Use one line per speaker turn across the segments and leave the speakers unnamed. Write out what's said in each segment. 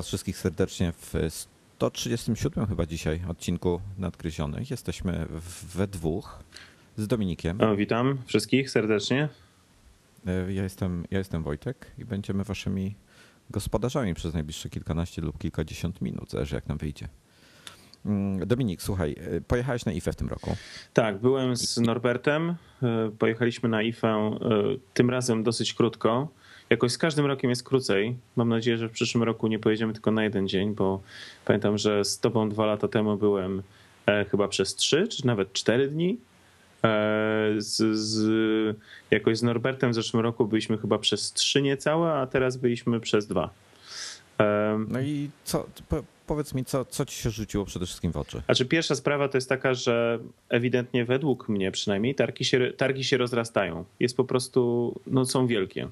Was wszystkich serdecznie w 137 chyba dzisiaj odcinku Nadgryzionych. Jesteśmy we dwóch z Dominikiem.
O, witam wszystkich serdecznie.
E, ja jestem, ja jestem Wojtek i będziemy Waszymi gospodarzami przez najbliższe kilkanaście lub kilkadziesiąt minut, zależy jak nam wyjdzie. Mm, Dominik, słuchaj, e, pojechałeś na IFE w tym roku.
Tak, byłem z Norbertem. E, pojechaliśmy na IFE tym razem dosyć krótko jakoś z każdym rokiem jest krócej. Mam nadzieję, że w przyszłym roku nie pojedziemy tylko na jeden dzień, bo pamiętam, że z tobą dwa lata temu byłem e, chyba przez trzy, czy nawet cztery dni. E, z, z, jakoś z Norbertem w zeszłym roku byliśmy chyba przez trzy niecałe, a teraz byliśmy przez dwa.
E, no i co, powiedz mi, co, co ci się rzuciło przede wszystkim w oczy?
Znaczy pierwsza sprawa to jest taka, że ewidentnie według mnie przynajmniej targi się, targi się rozrastają. Jest po prostu, no są wielkie.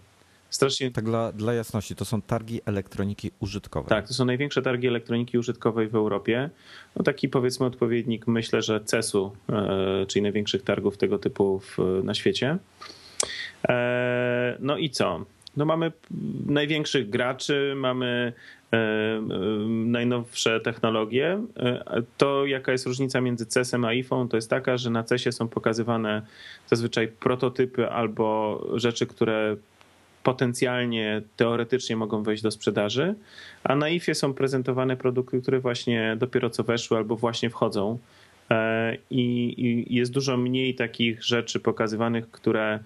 Strasznie... Tak dla, dla jasności, to są targi elektroniki użytkowej.
Tak, to są największe targi elektroniki użytkowej w Europie. No taki powiedzmy odpowiednik, myślę, że CES-u, e, czyli największych targów tego typu w, na świecie. E, no i co? No mamy największych graczy, mamy e, najnowsze technologie. To jaka jest różnica między CES-em a iPhone, to jest taka, że na CES-ie są pokazywane zazwyczaj prototypy albo rzeczy, które potencjalnie, teoretycznie mogą wejść do sprzedaży, a na IFie są prezentowane produkty, które właśnie dopiero co weszły albo właśnie wchodzą. E, I, jest dużo mniej takich rzeczy pokazywanych, które,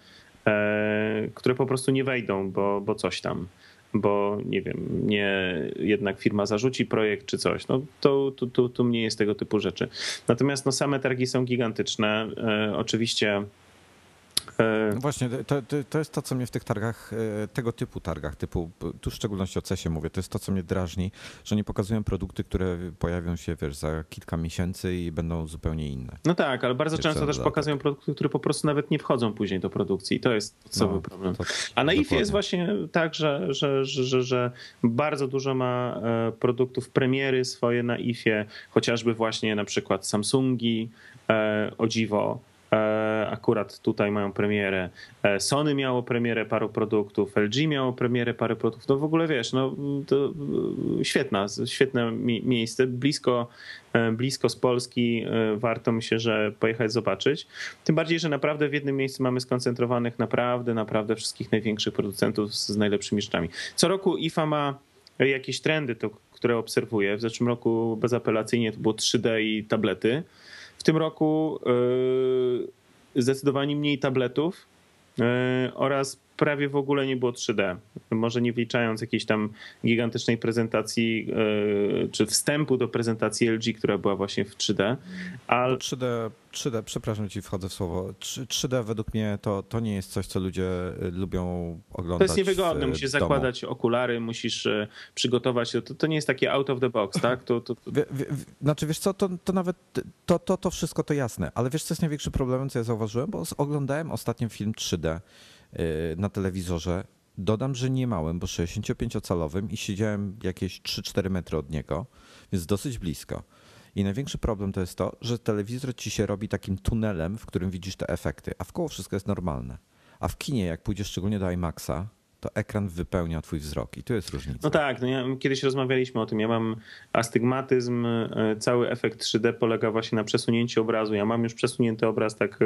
e, które po prostu nie wejdą, bo, bo coś tam bo nie wiem, nie jednak firma zarzuci projekt czy coś. No to tu, tu, tu mniej jest tego typu rzeczy. Natomiast no, same targi są gigantyczne. E, oczywiście
no właśnie, to, to, jest to, co mnie w tych targach, e, tego typu targach, typu, tu w szczególności o CESie mówię, to jest to, co mnie drażni, że nie pokazują produkty, które pojawią się, wiesz, za kilka miesięcy i będą zupełnie inne.
No tak, ale bardzo często też pokazują produkty, które po prostu nawet nie wchodzą później do produkcji i to jest podstawowy no, problem. To, A na IFie jest właśnie tak, że, że, że, że, bardzo dużo ma e, produktów premiery swoje na IFie, chociażby właśnie na przykład Samsungi, e, o dziwo, E, akurat tutaj mają premierę. E, Sony miało premierę paru produktów, LG miało premierę paru produktów. No w ogóle wiesz, no to e, świetna, świetne miejsce, blisko, blisko z Polski. Warto mi się, że pojechać zobaczyć. Tym bardziej, że naprawdę w jednym miejscu mamy skoncentrowanych naprawdę, naprawdę wszystkich największych producentów z najlepszymi rzeczami. Co roku IFA ma jakieś trendy, to, które obserwuję. W zeszłym roku bezapelacyjnie to było 3D i tablety. W tym roku yy, zdecydowanie mniej tabletów yy, oraz prawie w ogóle nie było 3D. Może nie wliczając jakiejś tam gigantycznej prezentacji yy, czy wstępu do prezentacji LG, która była właśnie w 3D.
Ale... 3D 3D, przepraszam ci, wchodzę w słowo. 3D według mnie to, to nie jest coś, co ludzie y, lubią oglądać.
To jest niewygodne, musisz domu. zakładać okulary, musisz y, przygotować się. To, to nie jest takie out of the box, tak? To, to, to... Wie, wie,
znaczy, wiesz co, to, to nawet to, to, to wszystko to jasne, ale wiesz, co jest największym problemem, co ja zauważyłem? Bo oglądałem ostatnio film 3D y, na telewizorze. Dodam, że nie małym, bo 65-calowym i siedziałem jakieś 3-4 metry od niego, więc dosyć blisko. I największy problem to jest to, że telewizor ci się robi takim tunelem, w którym widzisz te efekty, a w koło wszystko jest normalne. A w kinie, jak pójdziesz szczególnie do IMAXa, to ekran wypełnia twój wzrok i tu jest różnica.
No tak, no ja, kiedyś rozmawialiśmy o tym. Ja mam astygmatyzm, e, cały efekt 3D polega właśnie na przesunięciu obrazu. Ja mam już przesunięty obraz tak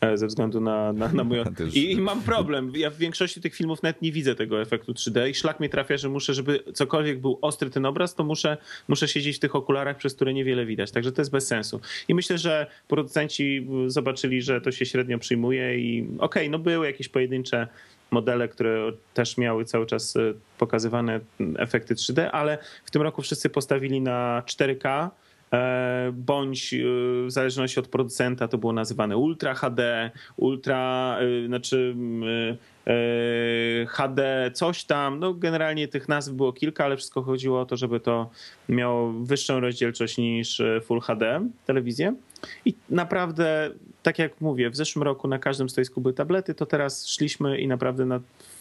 e, ze względu na, na, na moją... I, I, mam problem. Ja w większości tych filmów nawet nie widzę tego efektu 3D i szlak mnie trafia, że muszę, żeby cokolwiek był ostry ten obraz, to muszę, muszę siedzieć w tych okularach, przez które niewiele widać. Także to jest bez sensu. I myślę, że producenci zobaczyli, że to się średnio przyjmuje i okej, okay, no były jakieś pojedyncze modele, które też miały cały czas e, pokazywane efekty 3D, ale w tym roku wszyscy postawili na 4K e, bądź e, w zależności od producenta to było nazywane Ultra HD, Ultra, znaczy HD, coś tam. No generalnie tych nazw było kilka, ale wszystko chodziło o to, żeby to miało wyższą rozdzielczość niż Full HD telewizję. I naprawdę, tak jak mówię, w zeszłym roku na każdym stoisku były tablety, to teraz szliśmy i naprawdę na,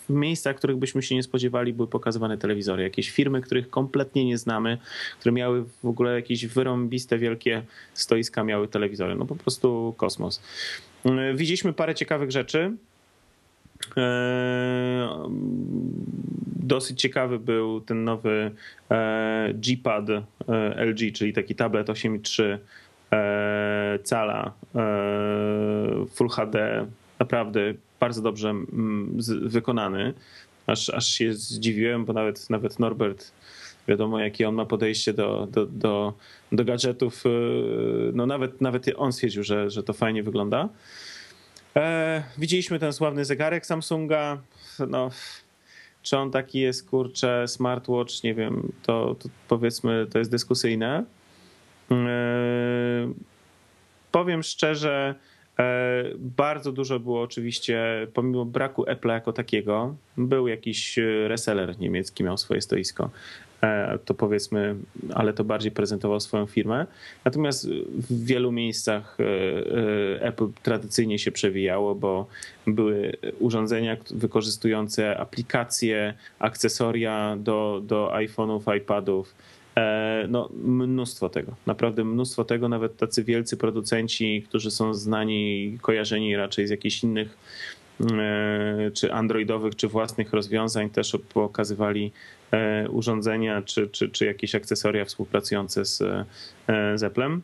w miejscach, których byśmy się nie spodziewali, były pokazywane telewizory. Jakieś firmy, których kompletnie nie znamy, które miały w ogóle jakieś wyrąbiste, wielkie stoiska, miały telewizory. No po prostu kosmos. Widzieliśmy parę ciekawych rzeczy. Eee, dosyć ciekawy był ten nowy G-Pad LG, czyli taki tablet 8,3 cala Full HD, naprawdę bardzo dobrze mm, wykonany. Aż, aż się zdziwiłem, bo nawet, nawet Norbert wiadomo, jakie on ma podejście do, do, do, do gadżetów. No nawet, nawet on stwierdził, że, że to fajnie wygląda. E, widzieliśmy ten sławny zegarek Samsunga. No, czy on taki jest, kurczę, smartwatch, nie wiem, to, to powiedzmy, to jest dyskusyjne. E, powiem szczerze, e, bardzo dużo było oczywiście, pomimo braku Apple jako takiego, był jakiś reseller niemiecki, miał swoje stoisko. E, to powiedzmy, ale to bardziej prezentował swoją firmę. Natomiast w wielu miejscach e, e, Apple tradycyjnie się przewijało, bo były urządzenia wykorzystujące aplikacje, akcesoria do, do iPhone'ów, iPadów. No, mnóstwo tego, naprawdę mnóstwo tego. Nawet tacy wielcy producenci, którzy są znani kojarzeni raczej z jakichś innych czy androidowych, czy własnych rozwiązań, też pokazywali E, urządzenia czy, czy, czy jakieś akcesoria współpracujące z, e, z Applem.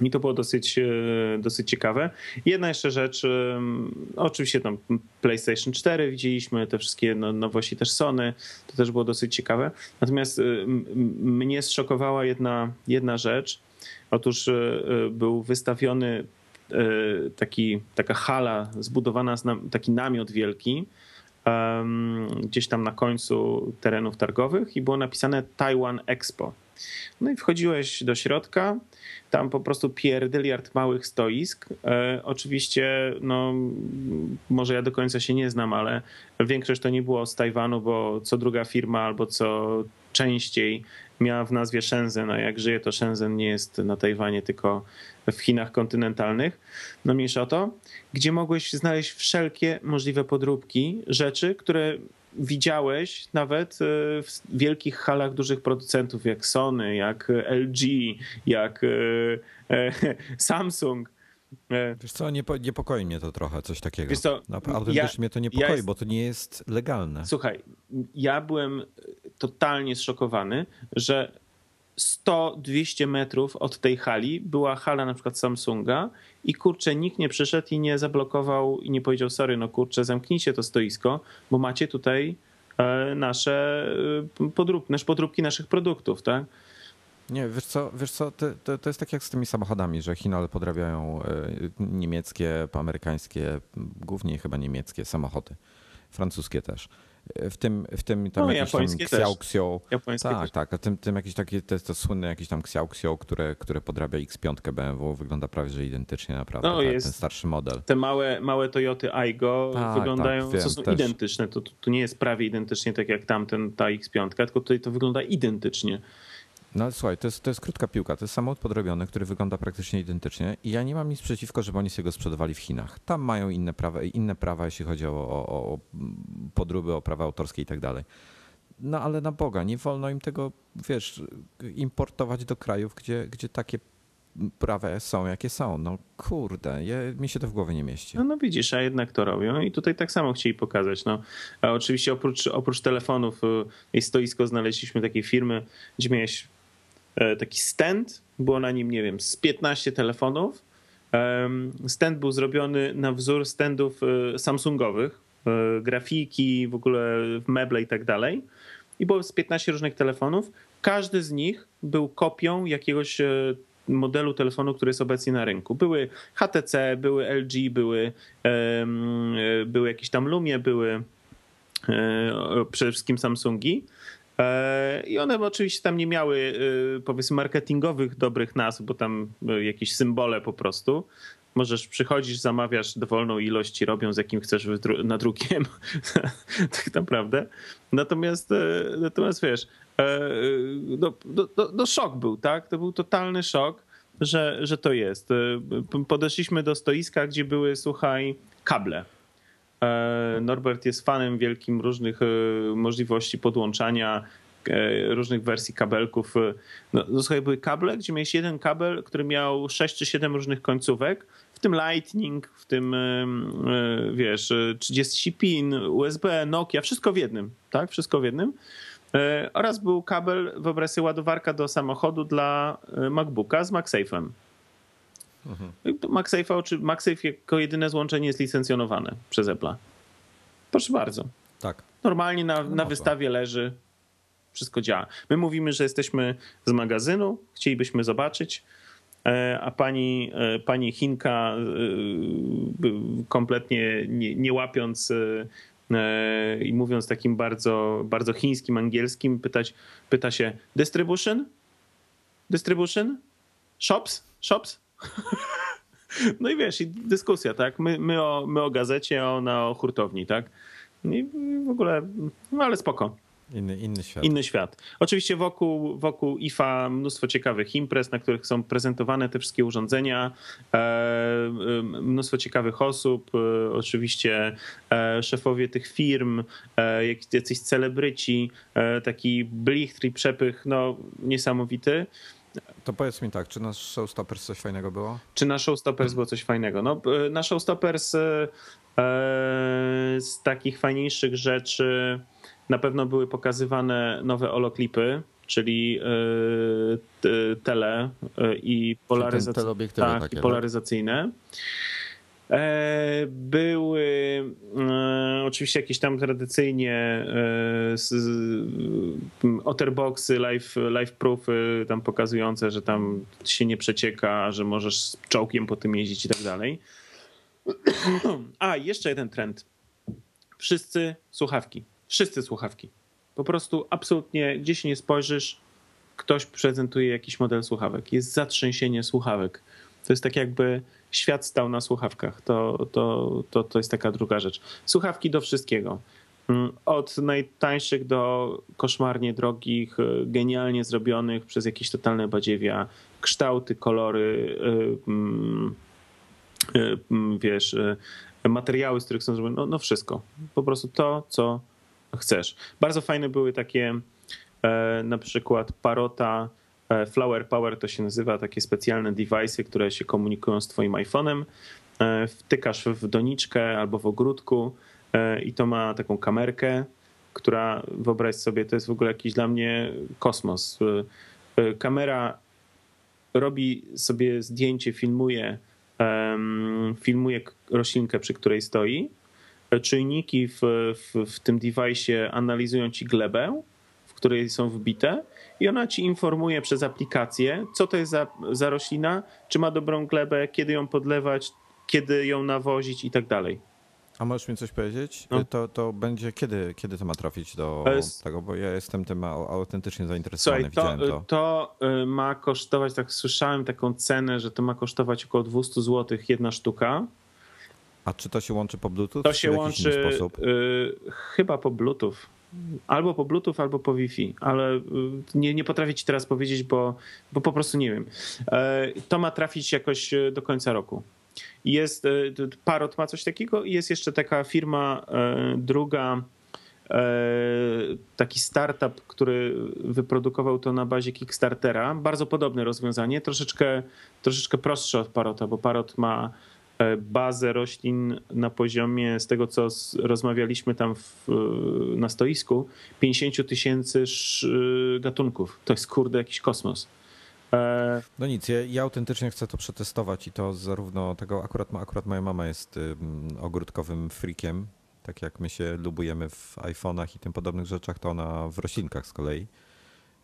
I to było dosyć, e, dosyć ciekawe. Jedna jeszcze rzecz, oczywiście tam PlayStation 4 widzieliśmy, te wszystkie no, nowości też Sony, to też było dosyć ciekawe. Natomiast mnie zszokowała jedna, jedna rzecz. Otóż był wystawiony taki, taka hala zbudowana, taki namiot wielki, gdzieś tam na końcu terenów targowych i było napisane Taiwan Expo. No i wchodziłeś do środka, tam po prostu pierdyliard małych stoisk. E, oczywiście, no, może ja do końca się nie znam, ale większość to nie było z Tajwanu, bo co druga firma albo co częściej miała w nazwie Shenzhen, a jak żyje to Shenzhen nie jest na Tajwanie, tylko w Chinach kontynentalnych, no mniejsza o to, gdzie mogłeś znaleźć wszelkie możliwe podróbki, rzeczy, które widziałeś nawet e, w wielkich halach dużych producentów jak Sony, jak LG, jak e, e, Samsung.
Wiesz co, niepokoi mnie to trochę, coś takiego. Wiesz co, Autentycznie ja, mnie to niepokoi, ja jest... bo to nie jest legalne.
Słuchaj, ja byłem totalnie zszokowany, że 100-200 metrów od tej hali była hala na przykład Samsunga i kurczę, nikt nie przyszedł i nie zablokował i nie powiedział sorry, no kurczę, zamknijcie to stoisko, bo macie tutaj e, nasze e, podróbki, nasze podróbki naszych produktów, tak?
Nie, wiesz co, wiesz co to, to, to, jest tak jak z tymi samochodami, że Chiny podrabiają e, niemieckie, amerykańskie, głównie chyba niemieckie samochody, francuskie też w tym, w tym tam no, jakieś tam Xiaoxiu. Tak, też. tak, a tym, tym jakieś takie, to, to słynne jakieś tam Xiaoxiu, które, które podrabia X5 BMW, wygląda prawie że identycznie naprawdę, no, tak, jest ten starszy model.
Te małe, małe Toyoty Aygo tak, wyglądają, tak, wiem, są też. identyczne, to, to nie jest prawie identycznie tak jak tamten, ta X5, tylko tutaj to wygląda identycznie.
No ale słuchaj, to jest, to jest krótka piłka. To jest samochód podrobiony, który wygląda praktycznie identycznie i ja nie mam nic przeciwko, żeby oni sobie go sprzedawali w Chinach. Tam mają inne prawa, inne prawa jeśli chodzi o, o, o podróby, o prawa autorskie i tak dalej. No ale na Boga, nie wolno im tego, wiesz, importować do krajów, gdzie, gdzie takie prawa są, jakie są. No kurde, mi się to w głowie nie mieści.
No, no widzisz, a jednak to robią i tutaj tak samo chcieli pokazać. No, a oczywiście oprócz, oprócz telefonów y, i stoisko znaleźliśmy takiej firmy, gdzie miałeś taki stand, było na nim, nie wiem, z 15 telefonów. Stand był zrobiony na wzór standów e, Samsungowych, e, grafiki, w ogóle meble i tak dalej. I było z 15 różnych telefonów. Każdy z nich był kopią jakiegoś modelu telefonu, który jest obecnie na rynku. Były HTC, były LG, były, były jakieś tam Lumie, były przede wszystkim Samsungi. E, I one oczywiście tam nie miały, e, powiedzmy, marketingowych dobrych nazw, bo tam e, jakieś symbole po prostu. Możesz przychodzisz, zamawiasz dowolną ilość i robią z jakim chcesz nadrukiem, tak naprawdę. Natomiast, natomiast wiesz, no, no, no, no szok był, tak? To był totalny szok, że, że to jest. Podeszliśmy do stoiska, gdzie były, słuchaj, kable Norbert jest fanem wielkim różnych e, możliwości podłączania e, różnych wersji kabelków. No, no słuchaj, były kable, gdzie miałeś jeden kabel, który miał 6 czy 7 różnych końcówek. W tym Lightning, w tym wiesz, 30 pin, USB, Nokia, wszystko w jednym, tak? Wszystko w jednym. Oraz był kabel, wyobraź sobie, ładowarka do samochodu dla MacBooka z MagSafe'em. Mhm. Czy MagSafe jako jedyne złączenie jest licencjonowane przez Apple. Proszę bardzo.
Tak.
Normalnie na, na wystawie leży, wszystko działa. My mówimy, że jesteśmy z magazynu, chcielibyśmy zobaczyć, e, a pani, e, pani Chinka e, kompletnie nie, nie łapiąc i mówiąc takim bardzo, bardzo chińskim, angielskim, pytać, pyta się distribution? Distribution? Shops? Shops? No i wiesz, i dyskusja, tak? My, my, o, my o gazecie, ona o hurtowni, tak? I w ogóle, no ale spoko.
Inny, inny świat.
Inny świat. Oczywiście wokół, wokół IFA mnóstwo ciekawych imprez, na których są prezentowane te wszystkie urządzenia, e, e, mnóstwo ciekawych osób, e, oczywiście szefowie tych firm, jacyś celebryci, taki blichtr i przepych, no niesamowity.
To powiedz mi tak, czy na Showstoppers coś fajnego było?
Czy na Showstoppers było coś fajnego? No, na Showstoppers e, z takich fajniejszych rzeczy na pewno były pokazywane nowe oloklipy, czyli e, tele e, i, polaryzac- tak, takie, i tak? polaryzacyjne. Tak? E, były e, oczywiście jakieś tam tradycyjnie e, otterboxy, live, live proofy tam pokazujące, że tam się nie przecieka, że możesz z czołkiem po tym jeździć i tak dalej. A, jeszcze jeden trend. Wszyscy słuchawki. Wszyscy słuchawki. Po prostu absolutnie, gdzie się nie spojrzysz, ktoś prezentuje jakiś model słuchawek. Jest zatrzęsienie słuchawek. To jest tak jakby świat stał na słuchawkach. To, to, to, to jest taka druga rzecz. Słuchawki do wszystkiego. Mm, od najtańszych do koszmarnie drogich, y, genialnie zrobionych przez jakieś totalne badziewia, kształty, kolory, y, mm, y, mm, wiesz, materiały, z których są zrobione, no, no wszystko. Po prostu to, co chcesz. Bardzo fajne były takie e, na przykład parota Flower Power to się nazywa takie specjalne device'y, które się komunikują z twoim iPhone'em. E, wtykasz w doniczkę albo w ogródku e, i to ma taką kamerkę, która wyobraź sobie, to jest w ogóle jakiś dla mnie kosmos. Kamera robi sobie zdjęcie, filmuje, filmuje roślinkę, przy której stoi. Czujniki w, w, w tym device'ie analizują ci glebę, w której są wbite i ona ci informuje przez aplikację, co to jest za, za roślina, czy ma dobrą glebę, kiedy ją podlewać, kiedy ją nawozić i tak dalej.
A możesz mi coś powiedzieć? No. To, to będzie kiedy, kiedy to ma trafić do jest... tego, bo ja jestem tym autentycznie zainteresowany. Słuchaj, to,
to. to y, ma kosztować, tak słyszałem taką cenę, że to ma kosztować około 200 zł jedna sztuka.
A czy to się łączy po Bluetooth?
To się łączy y, chyba po Bluetooth. Albo po Bluetooth, albo po Wi-Fi, ale y, nie, nie potrafię ci teraz powiedzieć, bo, bo po prostu nie wiem. E, to ma trafić jakoś y, do końca roku. Jest, y, Parot ma coś takiego i jest jeszcze taka firma e, druga, e, taki startup, który wyprodukował to na bazie Kickstartera. Bardzo podobne rozwiązanie, troszeczkę, troszeczkę prostsze od Parota, bo Parot ma E, bazę roślin na poziomie, z tego co rozmawialiśmy tam w, na stoisku, 50 tysięcy gatunków. To jest kurde jakiś kosmos.
E, no nic, ja, ja, autentycznie chcę to przetestować i to zarówno tego, akurat, akurat moja mama jest ogródkowym freakiem, tak jak my się lubujemy w iPhone'ach i tym podobnych rzeczach, to ona w roślinkach z kolei.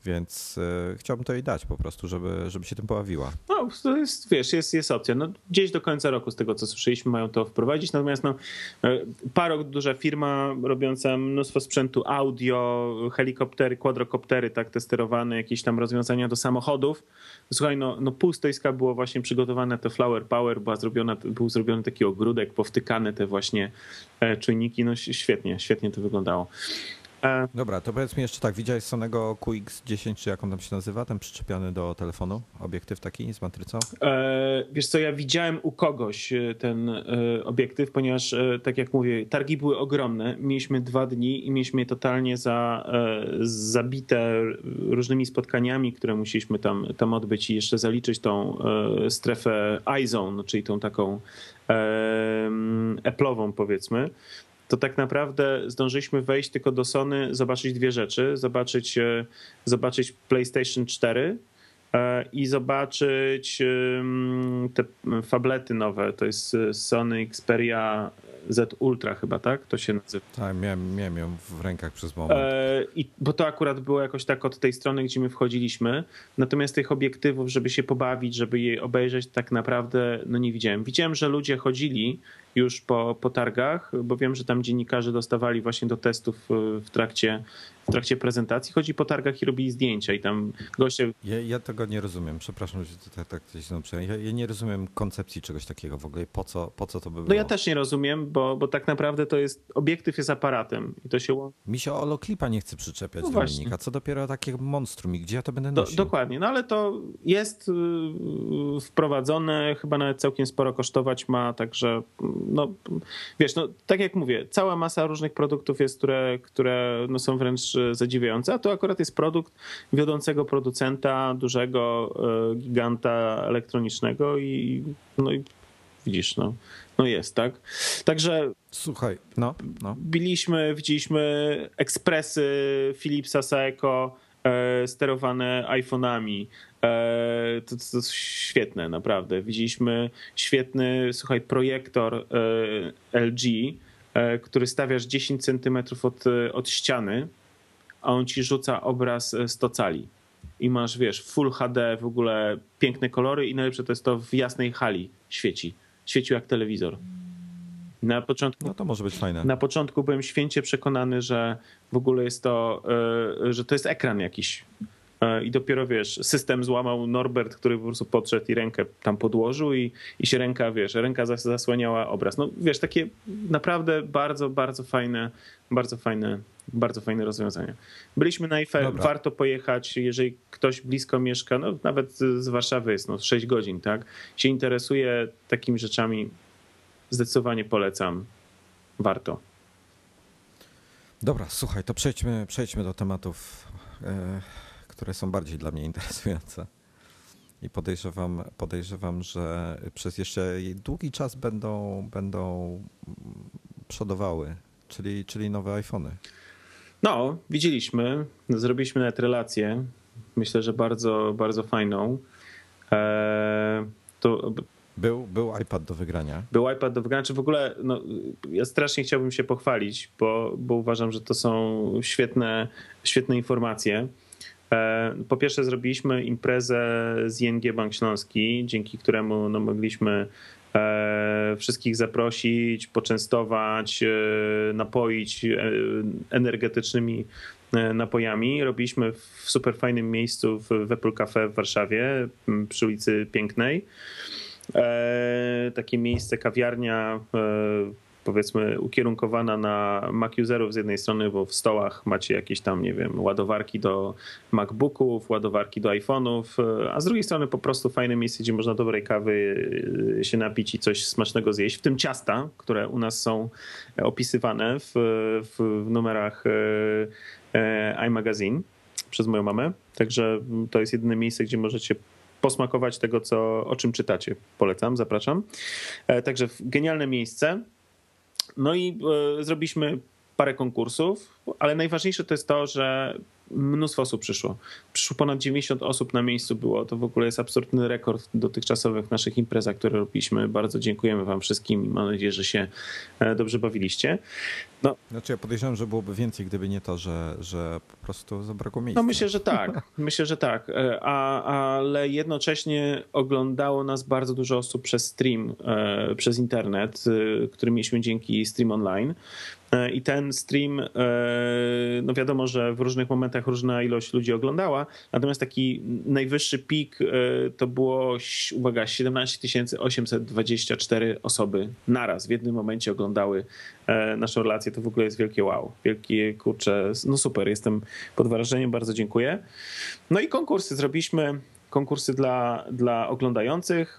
Więc e, chciałbym to jej dać po prostu, żeby, żeby się tym pojawiła.
No, to jest, wiesz, jest, jest opcja. No, gdzieś do końca roku, z tego co słyszeliśmy, mają to wprowadzić. Natomiast no, e, Parok, duża firma robiąca mnóstwo sprzętu audio, helikoptery, quadrocoptery, tak, te sterowane, jakieś tam rozwiązania do samochodów. Słuchaj, no, no pół stoiska było właśnie przygotowane to Flower Power, była zrobiona, był zrobiony taki ogródek, powtykane te właśnie e, czujniki. No świetnie, świetnie to wyglądało.
E, Dobra, to powiedz mi jeszcze tak, widziałeś Sonego QX10, czy jak on tam się nazywa, ten przyczepiony do telefonu, obiektyw taki z matrycą?
E, wiesz co, ja widziałem u kogoś e, ten e, obiektyw, ponieważ e, tak jak mówię, targi były ogromne, mieliśmy dwa dni i mieliśmy je totalnie za, e, zabite różnymi spotkaniami, które musieliśmy tam, tam odbyć i jeszcze zaliczyć tą strefę iZone, czyli tą taką Apple'ową powiedzmy to tak naprawdę zdążyliśmy wejść tylko do Sony, zobaczyć dwie rzeczy. Zobaczyć, e, zobaczyć PlayStation 4 e, i zobaczyć te fablety nowe. To jest e, Sony Xperia Z Ultra chyba, tak? To się nazywa.
Tak, miałem, miałem ją w rękach przez moment.
E, i, bo to akurat było jakoś tak od tej strony, gdzie my wchodziliśmy. Natomiast tych obiektywów, żeby się pobawić, żeby je obejrzeć, tak naprawdę no nie widziałem. Widziałem, że ludzie chodzili już po, po targach, bo wiem, że tam dziennikarze dostawali właśnie do testów w trakcie w trakcie prezentacji. Chodzi po targach i robi zdjęcia i tam goście...
Ja, ja tego nie rozumiem, przepraszam, że tak, tak się ja, ja nie rozumiem koncepcji czegoś takiego w ogóle. Po co, po co to by było.
No ja też nie rozumiem, bo, bo tak naprawdę to jest, obiektyw jest aparatem i to się...
Mi się Oloklipa nie chce przyczepiać no Dominika, co dopiero takie monstrum i gdzie ja to będę nosił?
Do, dokładnie, no ale to jest y, wprowadzone, chyba nawet całkiem sporo kosztować ma, także no wiesz, no tak jak mówię, cała masa różnych produktów jest, które, które no, są wręcz zadziwiające, a to akurat jest produkt wiodącego producenta, dużego e, giganta elektronicznego i, no i widzisz, no, no jest, tak? Także
Słuchaj, no, no.
Biliśmy, widzieliśmy ekspresy Philipsa Saeco e, sterowane iPhone'ami. E, to, to, świetne, naprawdę. Widzieliśmy świetny, słuchaj, projektor e, LG, e, który stawiasz 10 centymetrów od, od ściany a on ci rzuca obraz 100 cali. I masz, wiesz, Full HD, w ogóle piękne kolory i najlepsze to jest to w jasnej hali świeci. Świecił jak telewizor. Na początku,
no to może być fajne.
Na początku byłem święcie przekonany, że w ogóle jest to, że to jest ekran jakiś. E, I dopiero wiesz, system złamał Norbert, który po prostu podszedł i rękę tam podłożył i, i się ręka, wiesz, ręka zasłaniała obraz. No wiesz, takie naprawdę bardzo, bardzo fajne, bardzo fajne bardzo fajne rozwiązanie. Byliśmy na Eiffel, Dobra. warto pojechać, jeżeli ktoś blisko mieszka, no nawet z Warszawy jest no 6 godzin, tak? Się interesuje takimi rzeczami, zdecydowanie polecam. Warto.
Dobra, słuchaj, to przejdźmy, przejdźmy do tematów, e, które są bardziej dla mnie interesujące. I podejrzewam, podejrzewam, że przez jeszcze długi czas będą, będą przodowały, czyli, czyli nowe iPhony.
No, widzieliśmy, zrobiliśmy nawet relację. Myślę, że bardzo, bardzo fajną. Eee,
to był, był iPad do wygrania.
Był iPad do wygrania. Czy w ogóle, no, ja strasznie chciałbym się pochwalić, bo, bo uważam, że to są świetne, świetne informacje. Eee, po pierwsze, zrobiliśmy imprezę z ING Bank Śląski, dzięki któremu no, mogliśmy E, wszystkich zaprosić, poczęstować, e, napoić e, energetycznymi napojami. Robiliśmy w super fajnym miejscu w Apple Cafe w Warszawie przy ulicy Pięknej. Takie miejsce, kawiarnia powiedzmy ukierunkowana na Mac userów z jednej strony, bo w stołach macie jakieś tam, nie wiem, ładowarki do MacBooków, ładowarki do iPhone'ów, a z drugiej strony po prostu fajne miejsce, gdzie można dobrej kawy y, się napić i coś smacznego zjeść, w tym ciasta, które u nas są opisywane w, w numerach y, y, iMagazine przez moją mamę. Także to jest jedyne miejsce, gdzie możecie posmakować tego, co, o czym czytacie. Polecam, zapraszam. E, także genialne miejsce. No i e, zrobiliśmy parę konkursów, ale najważniejsze to jest to, że mnóstwo osób przyszło. Przyszło ponad 90 osób na miejscu było. To w ogóle jest absurdny rekord dotychczasowych naszych imprezach, które robiliśmy. Bardzo dziękujemy wam wszystkim i mam nadzieję, że się e, dobrze bawiliście.
No. Znaczy ja podejrzewam, że byłoby więcej, gdyby nie to, że, że po prostu zabrakło miejsca.
No myślę, że tak. Myślę, że tak. E, a, ale jednocześnie oglądało nas bardzo dużo osób przez stream, e, przez internet, który mieliśmy dzięki Stream Online. E, I ten stream, e, no wiadomo, że w różnych momentach różna ilość ludzi oglądała, natomiast taki najwyższy pik e, to było, uwaga, 17 824 osoby naraz w jednym momencie oglądały naszą relację. To w ogóle jest wielkie wow. Wielkie kurcze, no super, jestem pod wrażeniem, bardzo dziękuję. No i konkursy zrobiliśmy konkursy dla, dla oglądających,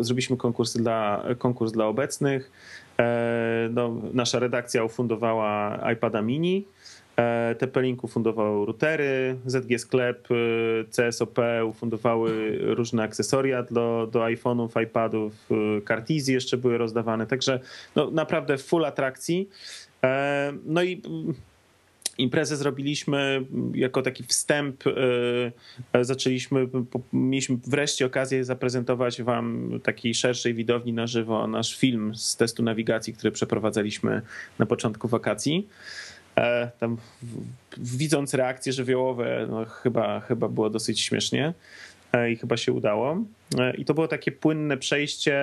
zrobiliśmy konkursy dla, konkurs dla obecnych. E, no, nasza redakcja ufundowała iPada mini, e, TP-Link ufundował routery, ZG Sklep, e, CSOP ufundowały różne akcesoria do, do iPhone'ów, iPadów, Cartizy jeszcze były rozdawane, także no, naprawdę full atrakcji. No i Imprezę zrobiliśmy jako taki wstęp. E, e, zaczęliśmy, mieliśmy wreszcie okazję zaprezentować Wam takiej szerszej widowni na żywo nasz film z testu nawigacji, który przeprowadzaliśmy na początku wakacji. E, tam widząc reakcje żywiołowe, no chyba, chyba było dosyć śmiesznie. E, i chyba się udało. E, I to było takie płynne przejście,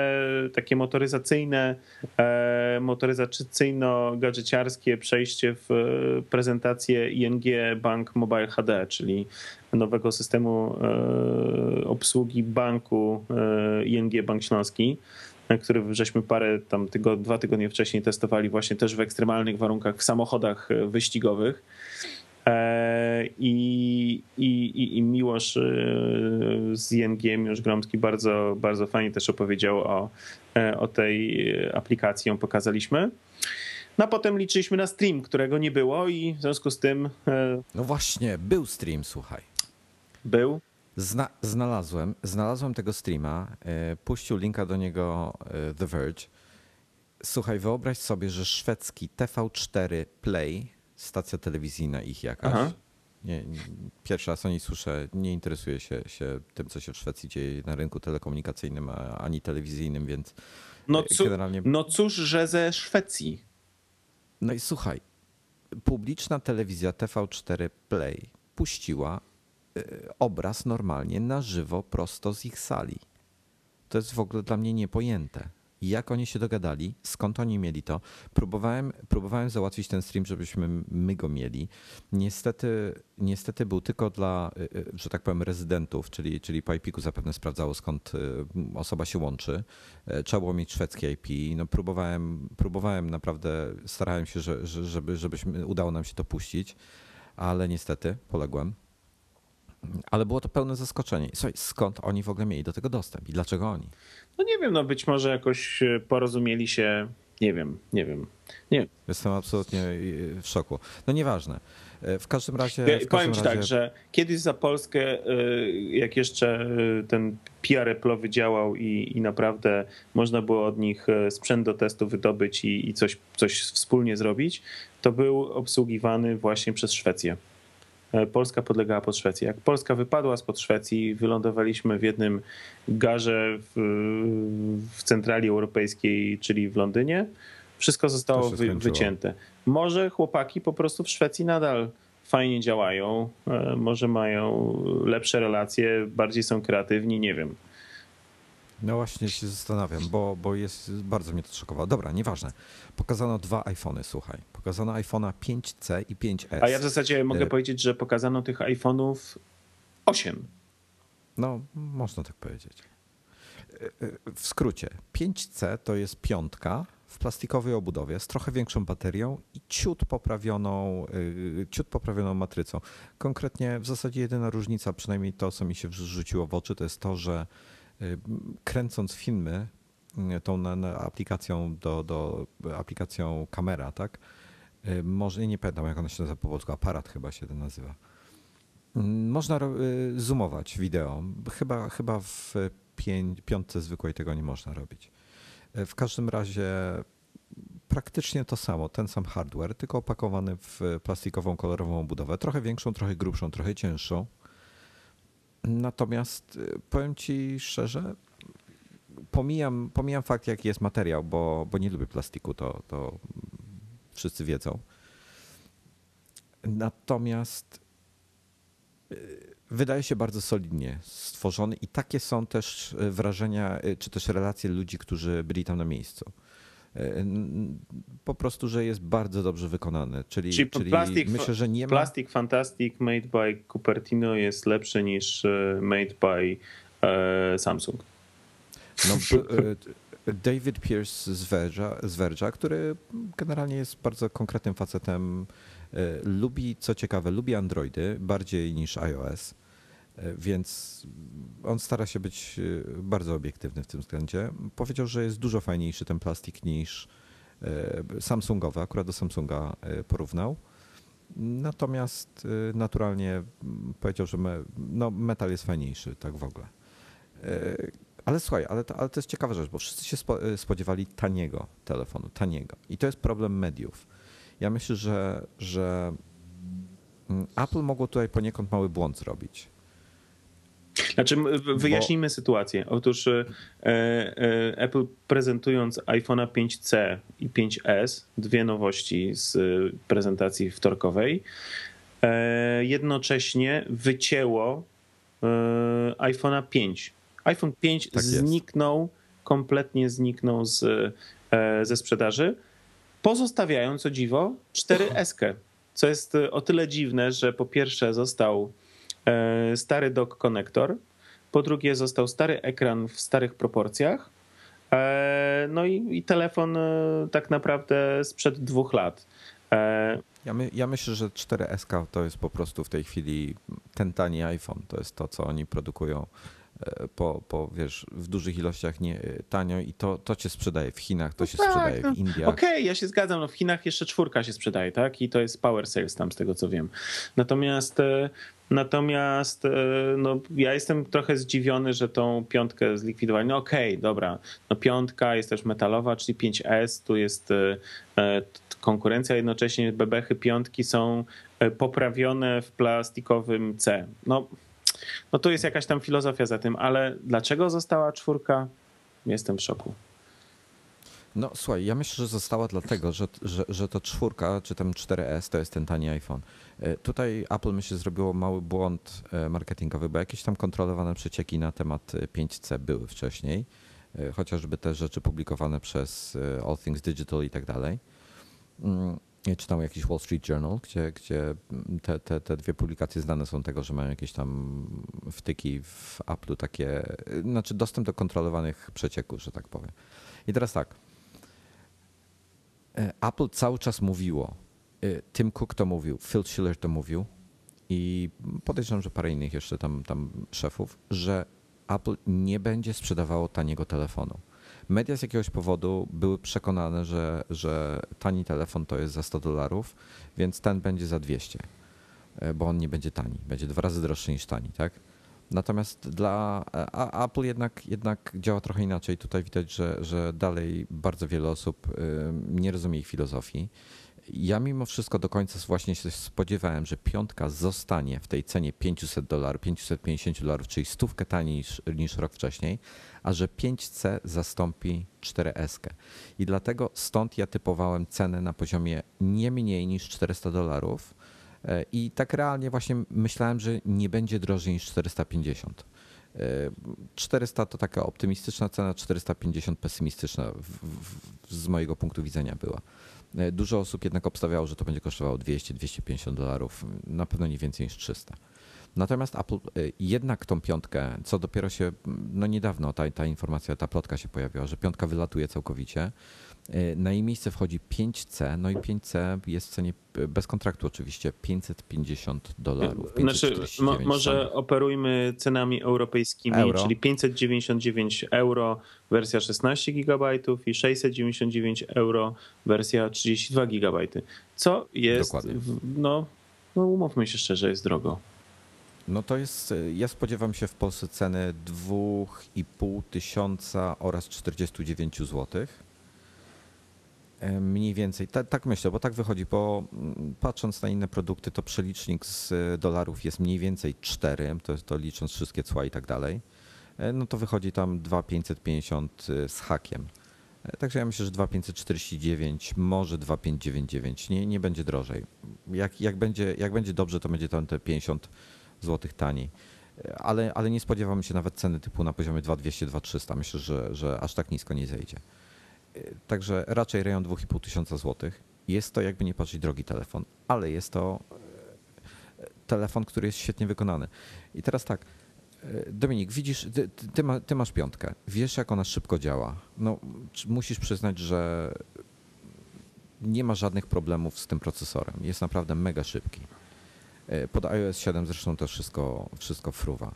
takie motoryzacyjne, e, motoryzacyjno-gadżeciarskie przejście w prezentację ING Bank Mobile HD, czyli nowego systemu obsługi banku ING Bank Śląski który żeśmy parę tam tygo, dwa tygodnie wcześniej testowali właśnie też w ekstremalnych warunkach w samochodach wyścigowych. E, I, i, i Miłosz e, z ING, Miłosz Gromski bardzo, bardzo fajnie też opowiedział o, e, o tej aplikacji, ją pokazaliśmy. No a potem liczyliśmy na stream, którego nie było i w związku z tym...
No właśnie, był stream, słuchaj.
Był?
Zna, znalazłem, znalazłem tego streama, puścił linka do niego The Verge. Słuchaj, wyobraź sobie, że szwedzki TV4 Play stacja telewizyjna ich jakaś. Nie, pierwszy raz o niej słyszę, nie interesuję się, się tym, co się w Szwecji dzieje na rynku telekomunikacyjnym ani telewizyjnym, więc
no, cu, generalnie... no cóż, że ze Szwecji.
No i słuchaj, publiczna telewizja TV4 Play puściła y, obraz normalnie na żywo prosto z ich sali. To jest w ogóle dla mnie niepojęte jak oni się dogadali, skąd oni mieli to. Próbowałem, próbowałem załatwić ten stream, żebyśmy my go mieli. Niestety, niestety był tylko dla, y, y, że tak powiem, rezydentów, czyli, czyli po IP-ku zapewne sprawdzało, skąd y, osoba się łączy. E, trzeba było mieć szwedzkie IP. No próbowałem, próbowałem naprawdę, starałem się, że, żeby, żebyśmy udało nam się to puścić, ale niestety poległem. Ale było to pełne zaskoczenie. Słuchaj, skąd oni w ogóle mieli do tego dostęp i dlaczego oni?
No nie wiem, no być może jakoś e, porozumieli się, nie wiem, nie wiem. Nie.
Jestem absolutnie e, w szoku. No nieważne. E, w każdym razie.
W Powiem ci razie... tak, że kiedyś za Polskę, jak jeszcze ten PR Apple'owy działał i, i naprawdę można było od nich sprzęt do testu wydobyć i, i coś, coś wspólnie zrobić, to był obsługiwany właśnie przez Szwecję. E, Polska podlegała pod Szwecję. Jak Polska wypadła spod Szwecji, wylądowaliśmy w jednym garze w, w centrali europejskiej, czyli w Londynie. Wszystko zostało wy, wycięte. Może chłopaki po prostu w Szwecji nadal fajnie działają, e, może mają lepsze relacje, bardziej są kreatywni, nie wiem.
No właśnie się zastanawiam, bo, bo jest, bardzo mnie to szokowało. Dobra, nieważne. Pokazano dwa iPhony, słuchaj. Pokazano iPhone'a 5C i 5S.
A ja w zasadzie mogę e... powiedzieć, że pokazano tych iPhone'ów 8.
No, można tak powiedzieć. E, e, w skrócie, 5C to jest piątka w plastikowej obudowie z trochę większą baterią i ciut poprawioną, e, ciut poprawioną matrycą. Konkretnie w zasadzie jedyna różnica, przynajmniej to, co mi się rzuciło w oczy, to jest to, że Y, kręcąc filmy y, tą na, na aplikacją do, do aplikacją kamera, tak? Y, może nie pamiętam jak ona się nazywa po polsku, aparat chyba się to nazywa. Można zoomować wideo. Chyba, chyba w piątce zwykłej tego nie można robić. W każdym razie praktycznie to samo, ten sam hardware, tylko opakowany w plastikową, kolorową budowę. Trochę większą, trochę grubszą, trochę cięższą. Natomiast y, powiem ci szczerze, pomijam, pomijam fakt, jaki jest materiał, bo, bo nie lubię plastiku, to, to wszyscy wiedzą. Natomiast y, wydaje się bardzo solidnie stworzony i takie są też y, wrażenia, czy też relacje ludzi, którzy byli tam na miejscu. Po prostu, że jest bardzo dobrze wykonany. Czyli,
czyli, czyli plastic, myślę, że nie ma. Plastic Fantastic made by Cupertino jest lepszy niż made by Samsung.
No, David Pierce z Verge'a, z Verge'a, który generalnie jest bardzo konkretnym facetem. E, lubi, co ciekawe, lubi Androidy bardziej niż iOS, e, więc on stara się być e, bardzo obiektywny w tym względzie. Powiedział, że jest dużo fajniejszy ten plastik niż Samsungowy, akurat do Samsunga porównał. Natomiast naturalnie powiedział, że me, no, metal jest fajniejszy, tak w ogóle. Ale słuchaj, ale to, ale to jest ciekawa rzecz, bo wszyscy się spodziewali taniego telefonu, taniego. I to jest problem mediów. Ja myślę, że, że mm, Apple mogło tutaj poniekąd mały błąd zrobić.
Znaczy, wyjaśnijmy bo... sytuację. Otóż e, e, Apple prezentując iPhone'a 5C i 5S, dwie nowości z prezentacji wtorkowej, e, jednocześnie wycięło e, iPhone'a 5 iPhone 5 tak zniknął, jest. kompletnie zniknął z, e, ze sprzedaży, pozostawiając o dziwo 4S, co jest e, o tyle dziwne, że po pierwsze został e, stary dock konektor, po drugie został stary ekran w starych proporcjach, no i, i telefon tak naprawdę sprzed dwóch lat.
Ja, my, ja, myślę, że 4S to jest po prostu w tej chwili ten tani iPhone. To jest to, co oni produkują E, po, po, wiesz, w dużych ilościach nie, tanio i to, to cię sprzedaje w Chinach, to no się tak, sprzedaje no. w Indiach.
Okej, okay, ja się zgadzam, no w Chinach jeszcze czwórka się sprzedaje, tak? I to jest power sales tam z tego co wiem. Natomiast e, Natomiast e, no, ja jestem trochę zdziwiony, że tą piątkę zlikwidowali. No okej, okay, dobra. No, piątka jest też metalowa, czyli 5S, tu jest konkurencja, jednocześnie bebechy piątki są poprawione w plastikowym C. No no to jest jakaś tam filozofia za tym, ale dlaczego została czwórka? Jestem w szoku.
No słuchaj, ja myślę, że została dlatego, że, że, że to czwórka, czy tam 4S to jest ten tani iPhone. E, tutaj Apple myślę zrobiło mały błąd e, marketingowy, bo jakieś tam kontrolowane przecieki na temat 5C były wcześniej, e, chociażby te rzeczy publikowane przez All Things Digital i tak dalej. Czytałem jakiś Wall Street Journal, gdzie, gdzie te, te, te dwie publikacje znane są tego, że mają jakieś tam wtyki w Apple'u takie, znaczy dostęp do kontrolowanych przecieków, że tak powiem. I teraz tak. E, Apple cały czas mówiło, e, Tim Cook to mówił, Phil Schiller to mówił i podejrzewam, że parę innych jeszcze tam, tam szefów, że Apple nie będzie sprzedawało taniego telefonu media z jakiegoś powodu były przekonane, że, że tani telefon to jest za 100 dolarów, więc ten będzie za 200, e, bo on nie będzie tani, będzie dwa razy droższy niż tani, tak? Natomiast dla Apple jednak, jednak działa trochę inaczej. Tutaj widać, że, że dalej bardzo wiele osób nie rozumie ich filozofii ja mimo wszystko do końca właśnie się spodziewałem, że piątka zostanie w tej cenie 500 dolarów, 550 dolarów, czyli stówkę taniej niż, niż rok wcześniej, a że 5C zastąpi 4S. I dlatego stąd ja typowałem cenę na poziomie nie mniej niż 400 dolarów. E, I tak realnie właśnie myślałem, że nie będzie drożej niż 450. 400 e, to taka optymistyczna cena, 450 pesymistyczna w, w, z mojego punktu widzenia była. E, dużo osób jednak obstawiało, że to będzie kosztowało 200-250 dolarów, na pewno nie więcej niż 300. Natomiast Apple e, jednak tą piątkę, co dopiero się, no niedawno ta, ta informacja, ta plotka się pojawiła, że piątka wylatuje całkowicie. E, na jej miejsce wchodzi 5C, no i 5C jest w cenie bez kontraktu oczywiście 550 dolarów. Znaczy,
mo, może operujmy cenami europejskimi, euro. czyli 599 euro wersja 16 GB i 699 euro wersja 32 GB. Co jest, no, no umówmy się szczerze, jest drogo.
No to jest, ja spodziewam się w Polsce ceny 2,5 tysiąca oraz 49 złotych E, mniej więcej, tak, tak myślę, bo tak wychodzi, bo mm, patrząc na inne produkty, to przelicznik z dolarów jest mniej więcej 4, to, to licząc wszystkie cła i tak dalej. E, no to wychodzi tam 2,550 e, z hakiem. Także ja myślę, że 2,549, może 2,599, nie, nie będzie drożej. Jak, jak, będzie, jak będzie dobrze, to będzie tam te 50 zł taniej. Ale, ale nie spodziewam się nawet ceny typu na poziomie 2200, 2300. Myślę, że, że aż tak nisko nie zejdzie. Także raczej rejon 2,5 tysiąca złotych. Jest to jakby nie patrzeć drogi telefon, ale jest to telefon, który jest świetnie wykonany. I teraz tak, Dominik, widzisz, ty, ty, ma, ty, masz piątkę, wiesz jak ona szybko działa. No, musisz przyznać, że nie ma żadnych problemów z tym procesorem. Jest naprawdę mega szybki. Pod iOS 7 zresztą to wszystko, wszystko fruwa.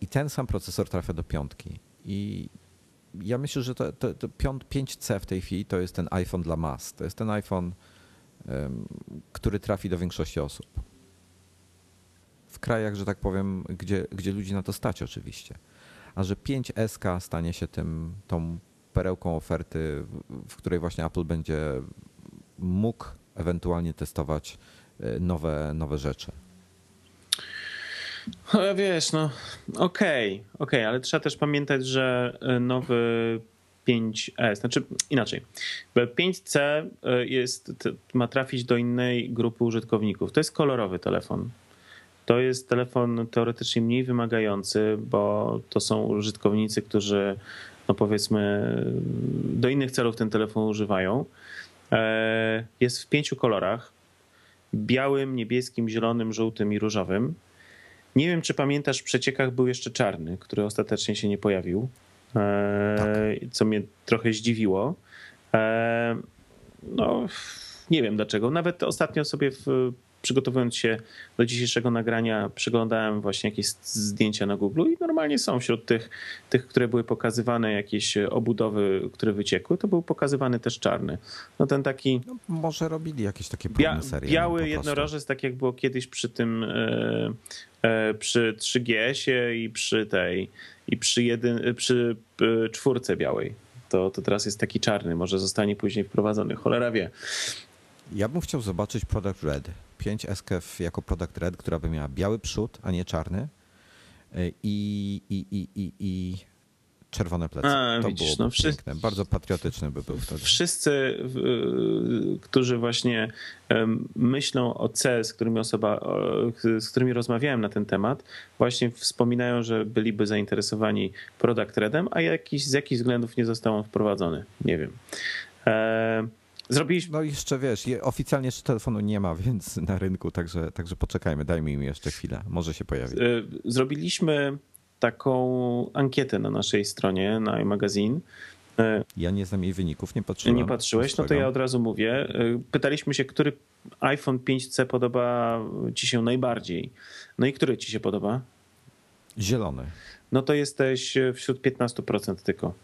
I ten sam procesor trafia do piątki. I ja myślę, że to, to, to 5C w tej chwili to jest ten iPhone dla mas. To jest ten iPhone, który trafi do większości osób. W krajach, że tak powiem, gdzie, gdzie ludzi na to stać oczywiście. A że 5SK stanie się tym, tą perełką oferty, w której właśnie Apple będzie mógł ewentualnie testować e, nowe, nowe rzeczy.
No, wiesz, no okej, okay, okay, ale trzeba też pamiętać, że e, nowy 5S, znaczy inaczej, 5C e, jest, ma trafić do innej grupy użytkowników. To jest kolorowy telefon. To jest telefon teoretycznie mniej wymagający, bo to są użytkownicy, którzy, no powiedzmy, do innych celów ten telefon używają. E, jest w pięciu kolorach: białym, niebieskim, zielonym, żółtym i różowym. Nie wiem, czy pamiętasz, w przeciekach był jeszcze czarny, który ostatecznie się nie pojawił, e, tak. co mnie trochę zdziwiło. E, no, nie wiem dlaczego. Nawet ostatnio sobie w przygotowując się do dzisiejszego nagrania, przyglądałem właśnie jakieś zdjęcia na Google i normalnie są wśród tych, tych, które były pokazywane, jakieś obudowy, które wyciekły, to był pokazywany też czarny. No ten taki... No,
może robili jakieś takie próbne serie.
Biały jednorożec, tak jak było kiedyś przy tym, e, e, przy 3GS-ie i przy tej, i przy, jedyn, przy e, czwórce białej. To, to teraz jest taki czarny, może zostanie później wprowadzony, cholera wie.
Ja bym chciał zobaczyć Product Red. 5 SKF jako Product Red, która by miała biały przód, a nie czarny. I, i, i, i, i czerwone plecy. A, to widzisz, no, wszyscy, piękne. Bardzo patriotyczny by był wtedy.
Wszyscy, którzy właśnie myślą o C, z którymi, osoba, z którymi rozmawiałem na ten temat, właśnie wspominają, że byliby zainteresowani Product Redem, a jakiś, z jakichś względów nie został on wprowadzony. Nie wiem.
Zrobiliśmy. No jeszcze wiesz, oficjalnie jeszcze telefonu nie ma, więc na rynku, także, także poczekajmy, dajmy im jeszcze chwilę, może się pojawi. Y,
zrobiliśmy taką ankietę na naszej stronie, na iMagazine.
Ja nie znam jej wyników, nie patrzyłem.
Nie patrzyłeś, no to ja od razu mówię. Y, pytaliśmy się, który iPhone 5C podoba ci się najbardziej. No i który ci się podoba?
Zielony.
No to jesteś wśród 15% tylko.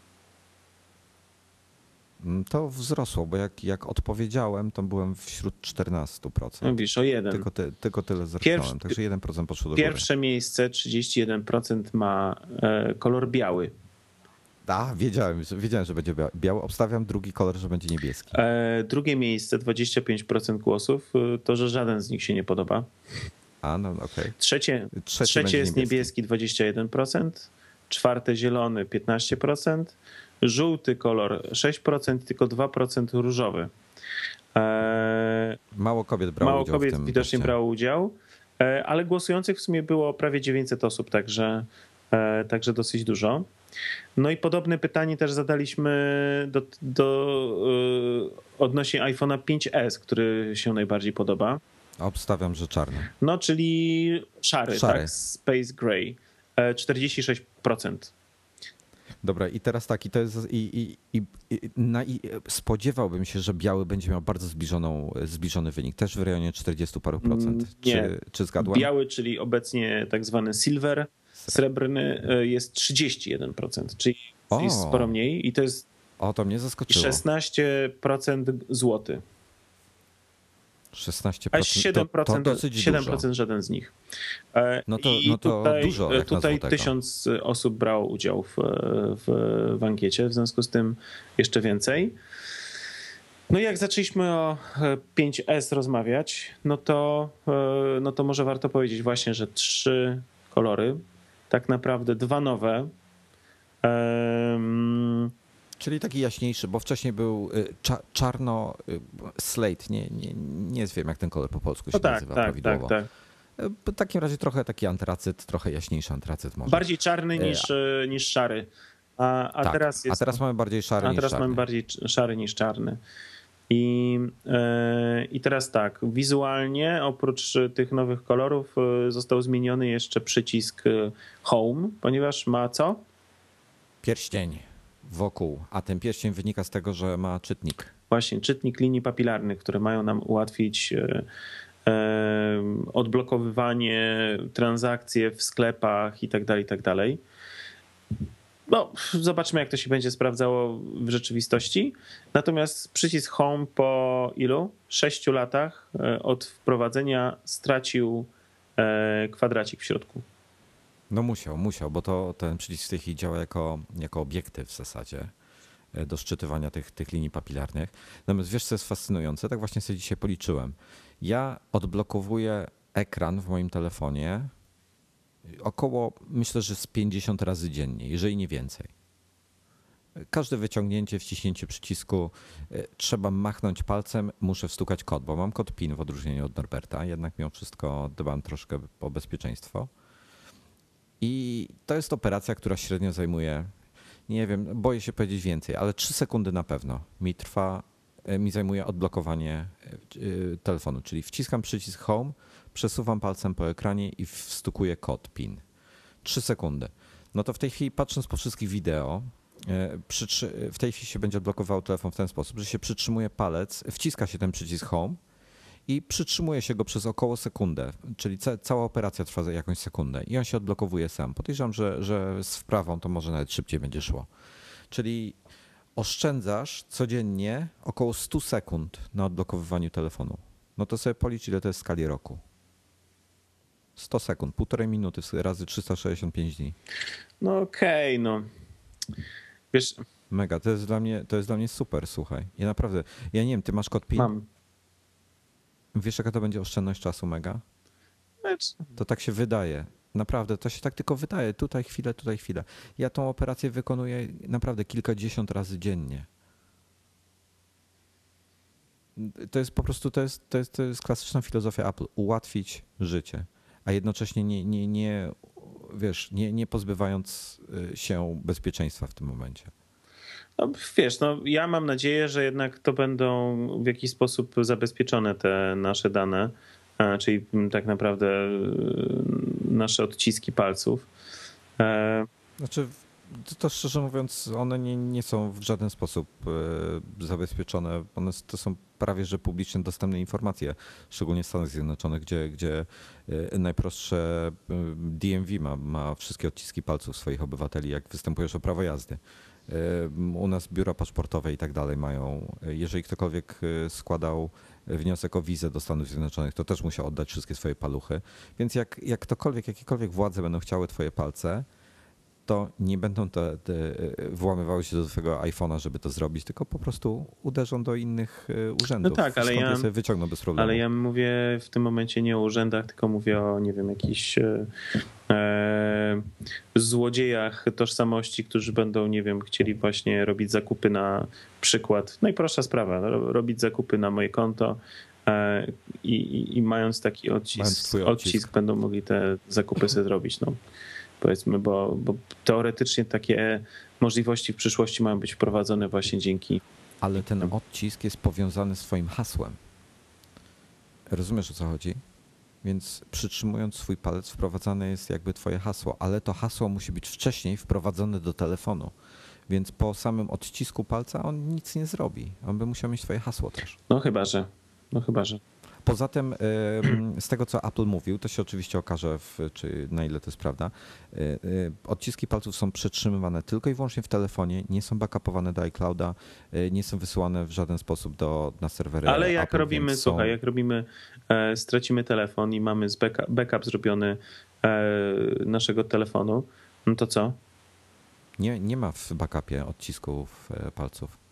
Mm, to wzrosło, bo jak, jak odpowiedziałem, to byłem wśród 14%.
Mówisz o jeden.
Tylko, ty, tylko tyle zerknąłem, także 1% poszło do
Pierwsze góry. miejsce, 31% ma e, kolor biały.
A, wiedziałem, wiedziałem, że będzie biały. Obstawiam drugi kolor, że będzie niebieski.
E, drugie miejsce, 25% głosów, e, to że żaden z nich się nie podoba.
A, no okej. Okay.
Trzecie, trzecie jest niebieski. niebieski 21%, czwarte zielony 15%, żółty kolor 6%, tylko 2% różowy.
E, mało kobiet brało
Mało
udział.
Mało kobiet widocznie brało udział, e, ale głosujących w sumie było prawie 900 osób, także, e, także dosyć dużo. No i podobne pytanie też zadaliśmy do, do, odnośnie iPhone'a 5S, który się najbardziej podoba.
Obstawiam, że czarny.
No, czyli szary, szary. tak? Space Gray. 46%.
Dobra, i teraz tak, i to jest. I, i, i, na, i spodziewałbym się, że biały będzie miał bardzo zbliżoną, zbliżony wynik, też w rejonie 40 paru procent. Mm, nie. Czy, czy zgadłem?
Biały, czyli obecnie tak zwany silver, srebrny e, jest 31%, czyli o. jest sporo mniej i to jest.
O, to mnie zaskoczyło.
16% złoty.
16%.
A 7%, to, to dosyć 7% dużo. żaden z nich.
E, no to, I no to tutaj, dużo. Jak
tutaj tysiąc osób brało udział w, w, w ankiecie, w związku z tym jeszcze więcej. No i jak zaczęliśmy o 5S rozmawiać, no to, e, no to może warto powiedzieć właśnie, że trzy kolory, tak naprawdę dwa nowe. Um,
Czyli taki jaśniejszy, bo wcześniej był y, cza czarno y, slate, nie, nie, nie wiem jak ten kolor po polsku się no tak, nazywa tak, prawidłowo. Tak, tak. W takim razie trochę taki antracyt, trochę jaśniejszy antracyt może.
Bardziej czarny niż, e... niż szary. A, a
tak,
teraz jest.
A teraz mamy bardziej szary
a
niż
teraz
czarny.
mamy bardziej szary niż czarny. I, I teraz tak, wizualnie oprócz tych nowych kolorów został zmieniony jeszcze przycisk Home, ponieważ ma co?
Pierścień wokół, a ten pierścień wynika z tego, że ma czytnik.
Właśnie, czytnik linii papilarnych, które mają nam ułatwić yy, odblokowywanie, transakcje w sklepach i tak dalej, i tak dalej. No, zobaczmy, jak to się będzie sprawdzało w rzeczywistości. Natomiast przycisk Home po ilu? Sześciu latach od wprowadzenia stracił kwadracik w środku.
No musiał, musiał, bo to ten przycisk w tej chwili działa jako, jako obiektyw w zasadzie do szczytywania tych, tych linii papilarnych. Natomiast wiesz, co jest fascynujące? Tak właśnie sobie dzisiaj policzyłem. Ja odblokowuję ekran w moim telefonie około, myślę, że z 50 razy dziennie, jeżeli nie więcej. Każde wyciągnięcie, wciśnięcie przycisku, trzeba machnąć palcem, muszę wstukać kod, bo mam kod PIN w odróżnieniu od Norberta, jednak mimo wszystko dbam troszkę o bezpieczeństwo. I to jest operacja, która średnio zajmuje, nie wiem, boję się powiedzieć więcej, ale 3 sekundy na pewno mi trwa, mi zajmuje odblokowanie telefonu, czyli wciskam przycisk Home, przesuwam palcem po ekranie i wstukuję kod PIN. 3 sekundy. No to w tej chwili, patrząc po wszystkich wideo, w tej chwili się będzie odblokował telefon w ten sposób, że się przytrzymuje palec, wciska się ten przycisk Home i przytrzymuje się go przez około sekundę, czyli ca cała operacja trwa jakąś sekundę i on się odblokowuje sam. Podejrzewam, że, że z wprawą to może nawet szybciej będzie szło. Czyli oszczędzasz codziennie około 100 sekund na odblokowywaniu telefonu. No to sobie policz, ile to jest w skali roku. 100 sekund, półtorej minuty razy 365 dni.
No okej, okay, no. Wiesz...
Mega, to jest, dla mnie, to jest dla mnie super, słuchaj. Ja naprawdę, ja nie wiem, ty masz kod PIN?
Mam.
Wiesz, jaka to będzie oszczędność czasu mega? To tak się wydaje. Naprawdę, to się tak tylko wydaje. Tutaj chwilę, tutaj chwilę. Ja tą operację wykonuję naprawdę kilkadziesiąt razy dziennie. To jest po prostu, to jest, to jest, to jest klasyczna filozofia Apple. Ułatwić życie, a jednocześnie nie, nie, nie, wiesz, nie, nie pozbywając się bezpieczeństwa w tym momencie.
No, wiesz, no, ja mam nadzieję, że jednak to będą w jakiś sposób zabezpieczone te nasze dane, czyli tak naprawdę nasze odciski palców.
Znaczy, to szczerze mówiąc, one nie, nie są w żaden sposób zabezpieczone. One to są prawie że publicznie dostępne informacje, szczególnie w Stanach Zjednoczonych, gdzie, gdzie najprostsze DMV ma, ma wszystkie odciski palców swoich obywateli, jak występujesz o prawo jazdy. U nas biura paszportowe i tak dalej mają. Jeżeli ktokolwiek składał wniosek o wizę do Stanów Zjednoczonych, to też musiał oddać wszystkie swoje paluchy. Więc jak, jak ktokolwiek, jakiekolwiek władze będą chciały twoje palce, to nie będą te, te włamywały się do twojego iPhone'a, żeby to zrobić, tylko po prostu uderzą do innych urzędów.
No tak, ale ja,
sobie wyciągną bez problemu.
Ale ja mówię w tym momencie nie o urzędach, tylko mówię o, nie wiem, jakichś e, złodziejach tożsamości, którzy będą, nie wiem, chcieli właśnie robić zakupy na przykład, najprostsza sprawa, robić zakupy na moje konto e, i, i, i, mając taki odcisk,
mając odcisk.
odcisk, będą mogli te zakupy sobie zrobić. No powiedzmy, bo, bo teoretycznie takie możliwości w przyszłości mają być wprowadzone właśnie dzięki.
Ale ten odcisk jest powiązany z Twoim hasłem. Rozumiesz o co chodzi? Więc przytrzymując swój palec, wprowadzane jest jakby Twoje hasło, ale to hasło musi być wcześniej wprowadzone do telefonu. Więc po samym odcisku palca on nic nie zrobi. On by musiał mieć Twoje hasło też.
No chyba, że. No chyba, że.
Poza tym, z tego co Apple mówił, to się oczywiście okaże, w, czy na ile to jest prawda. Odciski palców są przetrzymywane tylko i wyłącznie w telefonie, nie są backupowane do iClouda, nie są wysyłane w żaden sposób do, na serwery.
Ale jak
Apple,
robimy,
są...
słuchaj, jak robimy, e, stracimy telefon i mamy z backup, backup zrobiony e, naszego telefonu, no to co?
Nie, nie ma w backupie odcisków palców.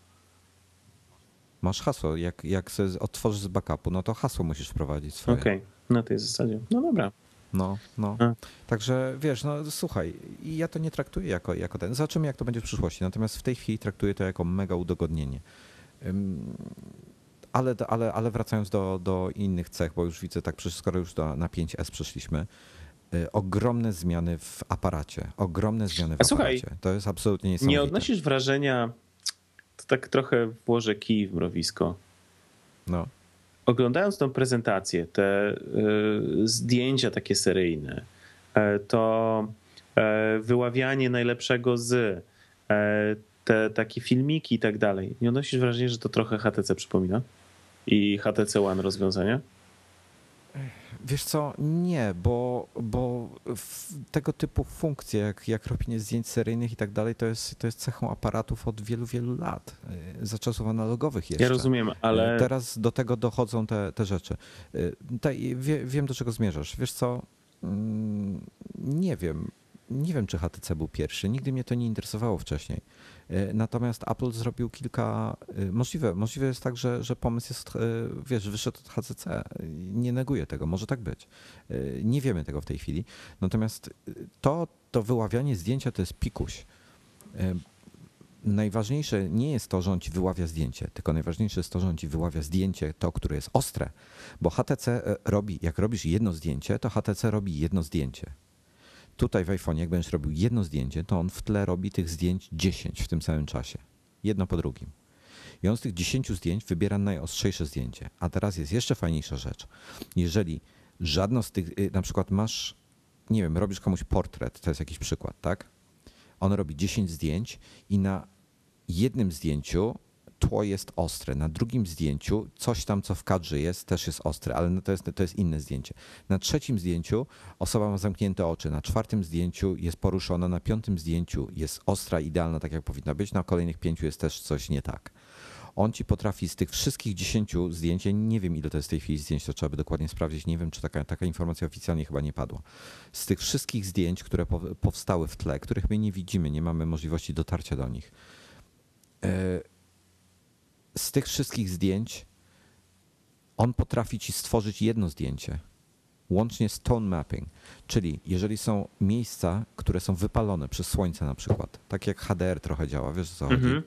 Masz hasło. Jak, jak sobie otworzysz z backupu, no to hasło musisz wprowadzić swoje.
Okej, okay. na tej zasadzie. No dobra.
No, no. A. Także wiesz, no słuchaj, ja to nie traktuję jako, jako ten. Zobaczymy, jak to będzie w przyszłości. Natomiast w tej chwili traktuję to jako mega udogodnienie. Ale, ale, ale wracając do, do innych cech, bo już widzę, tak, skoro już do, na 5S przeszliśmy, ogromne zmiany w aparacie. Ogromne zmiany w A aparacie. Słuchaj, to jest absolutnie niesamowite.
Nie odnosisz wrażenia, to tak trochę włożę kij w mrowisko. No. Oglądając tą prezentację, te y, zdjęcia takie seryjne, y, to y, wyławianie najlepszego z, te takie filmiki i tak dalej, nie odnosisz wrażenia, że to trochę HTC przypomina? I HTC One rozwiązania?
Wiesz co, nie, bo, bo tego typu funkcje, jak, jak robienie zdjęć seryjnych i tak dalej, to jest, to jest cechą aparatów od wielu, wielu lat, y, za czasów analogowych jeszcze.
Ja rozumiem, ale...
Y, teraz do tego dochodzą te, te rzeczy. Y, wie, wiem, do czego zmierzasz. Wiesz co, mm, nie wiem, nie wiem, czy HTC był pierwszy. Nigdy mnie to nie interesowało wcześniej. E, natomiast Apple zrobił kilka. E, możliwe, możliwe jest tak, że, że pomysł jest, e, wiesz, wyszedł od HTC. Nie neguję tego, może tak być. Nie wiemy tego w tej chwili. Natomiast to, to wyławianie zdjęcia to jest pikuś. Najważniejsze nie jest to, że on ci wyławia zdjęcie, tylko najważniejsze jest to, że on ci wyławia zdjęcie, to, które jest ostre. Bo HTC robi, jak robisz jedno zdjęcie, to HTC robi jedno zdjęcie Tutaj w iPhone, jak będziesz robił jedno zdjęcie, to on w tle robi tych zdjęć 10 w tym samym czasie. Jedno po drugim. I on z tych 10 zdjęć wybiera najostrzejsze zdjęcie. A teraz jest jeszcze fajniejsza rzecz. Jeżeli żadno z tych, y, na przykład masz, nie wiem, robisz komuś portret, to jest jakiś przykład, tak? On robi 10 zdjęć i na jednym zdjęciu tło jest ostre. Na drugim zdjęciu coś tam, co w kadrze jest, też jest ostre, ale to jest, to jest inne zdjęcie. Na trzecim zdjęciu osoba ma zamknięte oczy, na czwartym zdjęciu jest poruszona, na piątym zdjęciu jest ostra, idealna, tak jak powinna być, na kolejnych pięciu jest też coś nie tak. On ci potrafi z tych wszystkich dziesięciu zdjęć, ja nie wiem ile to jest w tej chwili zdjęć, to trzeba by dokładnie sprawdzić, nie wiem czy taka, taka informacja oficjalnie chyba nie padła. Z tych wszystkich zdjęć, które powstały w tle, których my nie widzimy, nie mamy możliwości dotarcia do nich, e, z tych wszystkich zdjęć on potrafi ci stworzyć jedno zdjęcie, łącznie z tone mapping. Czyli jeżeli są miejsca, które są wypalone przez słońce na przykład, tak jak HDR trochę działa, wiesz co chodzi, mhm.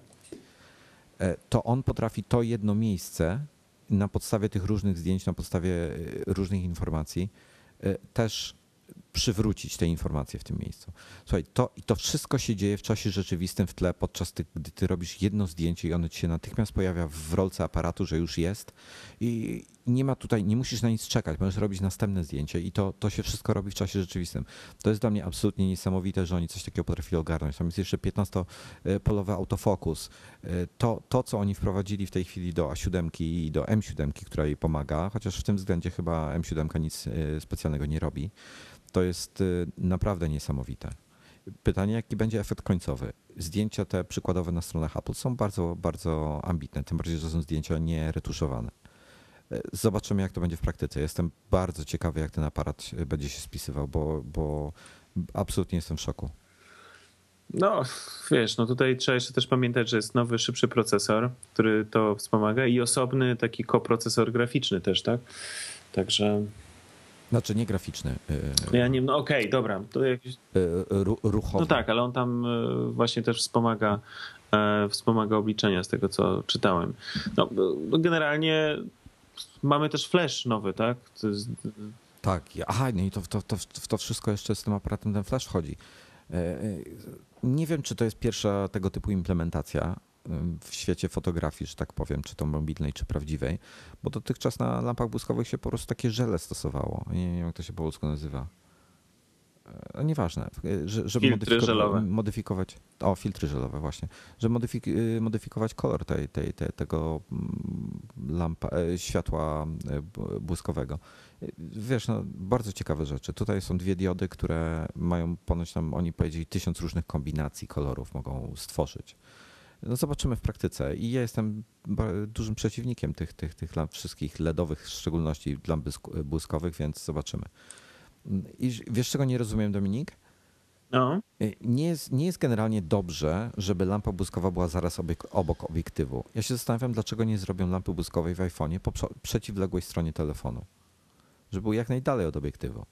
e, to on potrafi to jedno miejsce na podstawie tych różnych zdjęć, na podstawie e, różnych informacji e, też przywrócić te informacje w tym miejscu. Słuchaj, to, i to wszystko się dzieje w czasie rzeczywistym w tle, podczas ty, gdy ty robisz jedno zdjęcie i ono ci się natychmiast pojawia w rolce aparatu, że już jest i nie ma tutaj, nie musisz na nic czekać, możesz robić następne zdjęcie i to, to się wszystko robi w czasie rzeczywistym. To jest dla mnie absolutnie niesamowite, że oni coś takiego potrafili ogarnąć. Tam jest jeszcze 15-polowy autofokus. To, to, co oni wprowadzili w tej chwili do A7 i do M7, która jej pomaga, chociaż w tym względzie chyba M7 nic e, specjalnego nie robi to jest y, naprawdę niesamowite. Pytanie, jaki będzie efekt końcowy? Zdjęcia te przykładowe na stronach Apple są bardzo, bardzo ambitne, tym bardziej, że są zdjęcia nieretuszowane. Y, zobaczymy, jak to będzie w praktyce. Jestem bardzo ciekawy, jak ten aparat y, będzie się spisywał, bo, bo absolutnie jestem w szoku.
No, wiesz, no tutaj trzeba jeszcze też pamiętać, że jest nowy, szybszy procesor, który to wspomaga i osobny taki koprocesor graficzny też, tak? Także
znaczy nie graficzny.
Y, ja nie no okej, okay, dobra. To jakiś...
Y, ruchowy.
No tak, ale on tam właśnie też wspomaga, e, wspomaga obliczenia z tego, co czytałem. No, generalnie mamy też flash nowy, tak? Jest...
Tak, aha, no i to, to, to, to wszystko jeszcze z tym aparatem ten flash wchodzi. E, e, nie wiem, czy to jest pierwsza tego typu implementacja w świecie fotografii, że tak powiem, czy to mobilnej, czy prawdziwej, bo dotychczas na lampach błyskowych się po prostu takie żele stosowało. Nie, wiem, jak to się po polsku nazywa. E, nieważne, e, żeby
żelowe.
modyfikować. O, filtry żelowe, właśnie. Żeby modyfik e, modyfikować kolor tej, tej, tej, tego mm, lampa, światła błyskowego. Wiesz, no, bardzo ciekawe rzeczy. Tutaj są dwie diody, które mają ponoć nam, oni powiedzieli, tysiąc różnych kombinacji kolorów mogą stworzyć. No zobaczymy w praktyce. I ja jestem dużym przeciwnikiem tych, tych, tych lamp wszystkich LEDowych, w szczególności lamp błyskowych, więc zobaczymy. I wiesz, czego nie rozumiem, Dominik?
No.
Nie jest, nie jest generalnie dobrze, żeby lampa błyskowa była zaraz obok obiektywu. Ja się zastanawiam, dlaczego nie zrobią lampy błyskowej w iPhone'ie po przeciwległej stronie telefonu. Żeby był jak najdalej od obiektywu.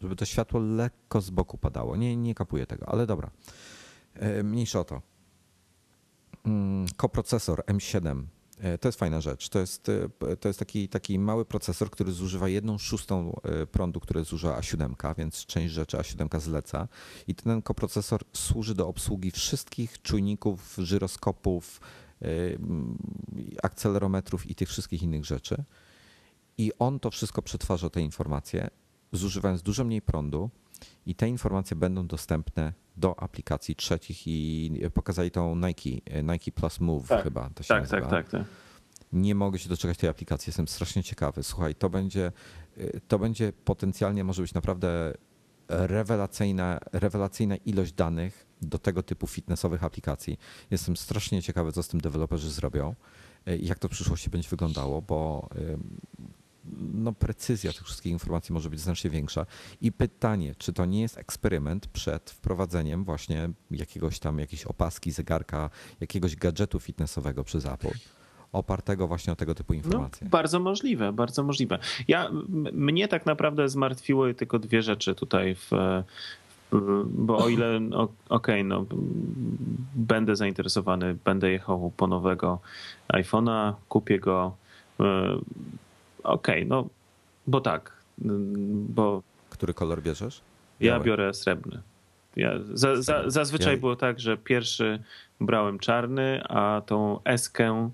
Żeby to światło lekko z boku padało. Nie, nie kapuję tego, ale dobra. E, mniejsza o to. Mm, koprocesor M7 E, to jest fajna rzecz. To jest, e, to jest taki, taki mały procesor, który zużywa jedną szóstą prądu, które zużywa A7, więc część rzeczy A7 zleca. I ten koprocesor służy do obsługi wszystkich czujników, żyroskopów, akcelerometrów i tych wszystkich innych rzeczy. I on to wszystko przetwarza te informacje, zużywając dużo mniej prądu, i te informacje będą dostępne do aplikacji trzecich i pokazali tą Nike, Nike Plus Move
tak,
chyba. To się
tak, tak, tak, tak.
Nie mogę się doczekać tej aplikacji, jestem strasznie ciekawy. Słuchaj, to będzie, to będzie potencjalnie może być naprawdę rewelacyjna, rewelacyjna ilość danych do tego typu fitnessowych aplikacji. Jestem strasznie ciekawy, co z tym deweloperzy zrobią i jak to w przyszłości będzie wyglądało, bo no, precyzja tych wszystkich informacji może być znacznie większa. I pytanie, czy to nie jest eksperyment przed wprowadzeniem właśnie jakiegoś tam, jakiejś opaski, zegarka, jakiegoś gadżetu fitnessowego przez Apple? opartego właśnie o tego typu no, informacje.
No, bardzo możliwe, bardzo możliwe. Ja, mnie tak naprawdę zmartwiły tylko dwie rzeczy tutaj w, bo o ile, okej, okay, no, będę zainteresowany, będę jechał po nowego iPhone'a, kupię go, e, okej, okay, no bo tak, bo...
Który kolor bierzesz?
Ja biorę srebrny. Ja, za, za, zazwyczaj ja... było tak, że pierwszy brałem czarny, a tą eskę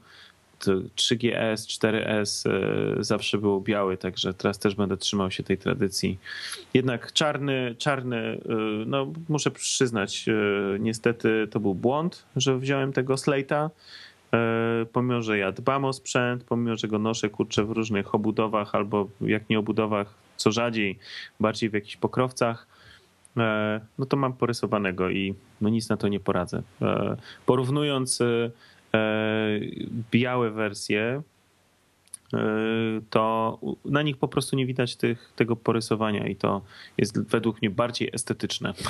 3GS, 4S e, zawsze był biały, także teraz też będę trzymał się tej tradycji. Jednak czarny, czarny, e, no muszę przyznać, e, niestety to był błąd, że wziąłem tego Slate'a pomimo, że ja dbam o sprzęt, pomimo, że go noszę kurczę w różnych obudowach albo jak nie obudowach, co rzadziej, bardziej w jakichś pokrowcach, e, no to mam porysowanego i no nic na to nie poradzę. E, porównując białe wersje E, to na nich po prostu nie widać tych, tego porysowania i to jest według mnie bardziej estetyczne.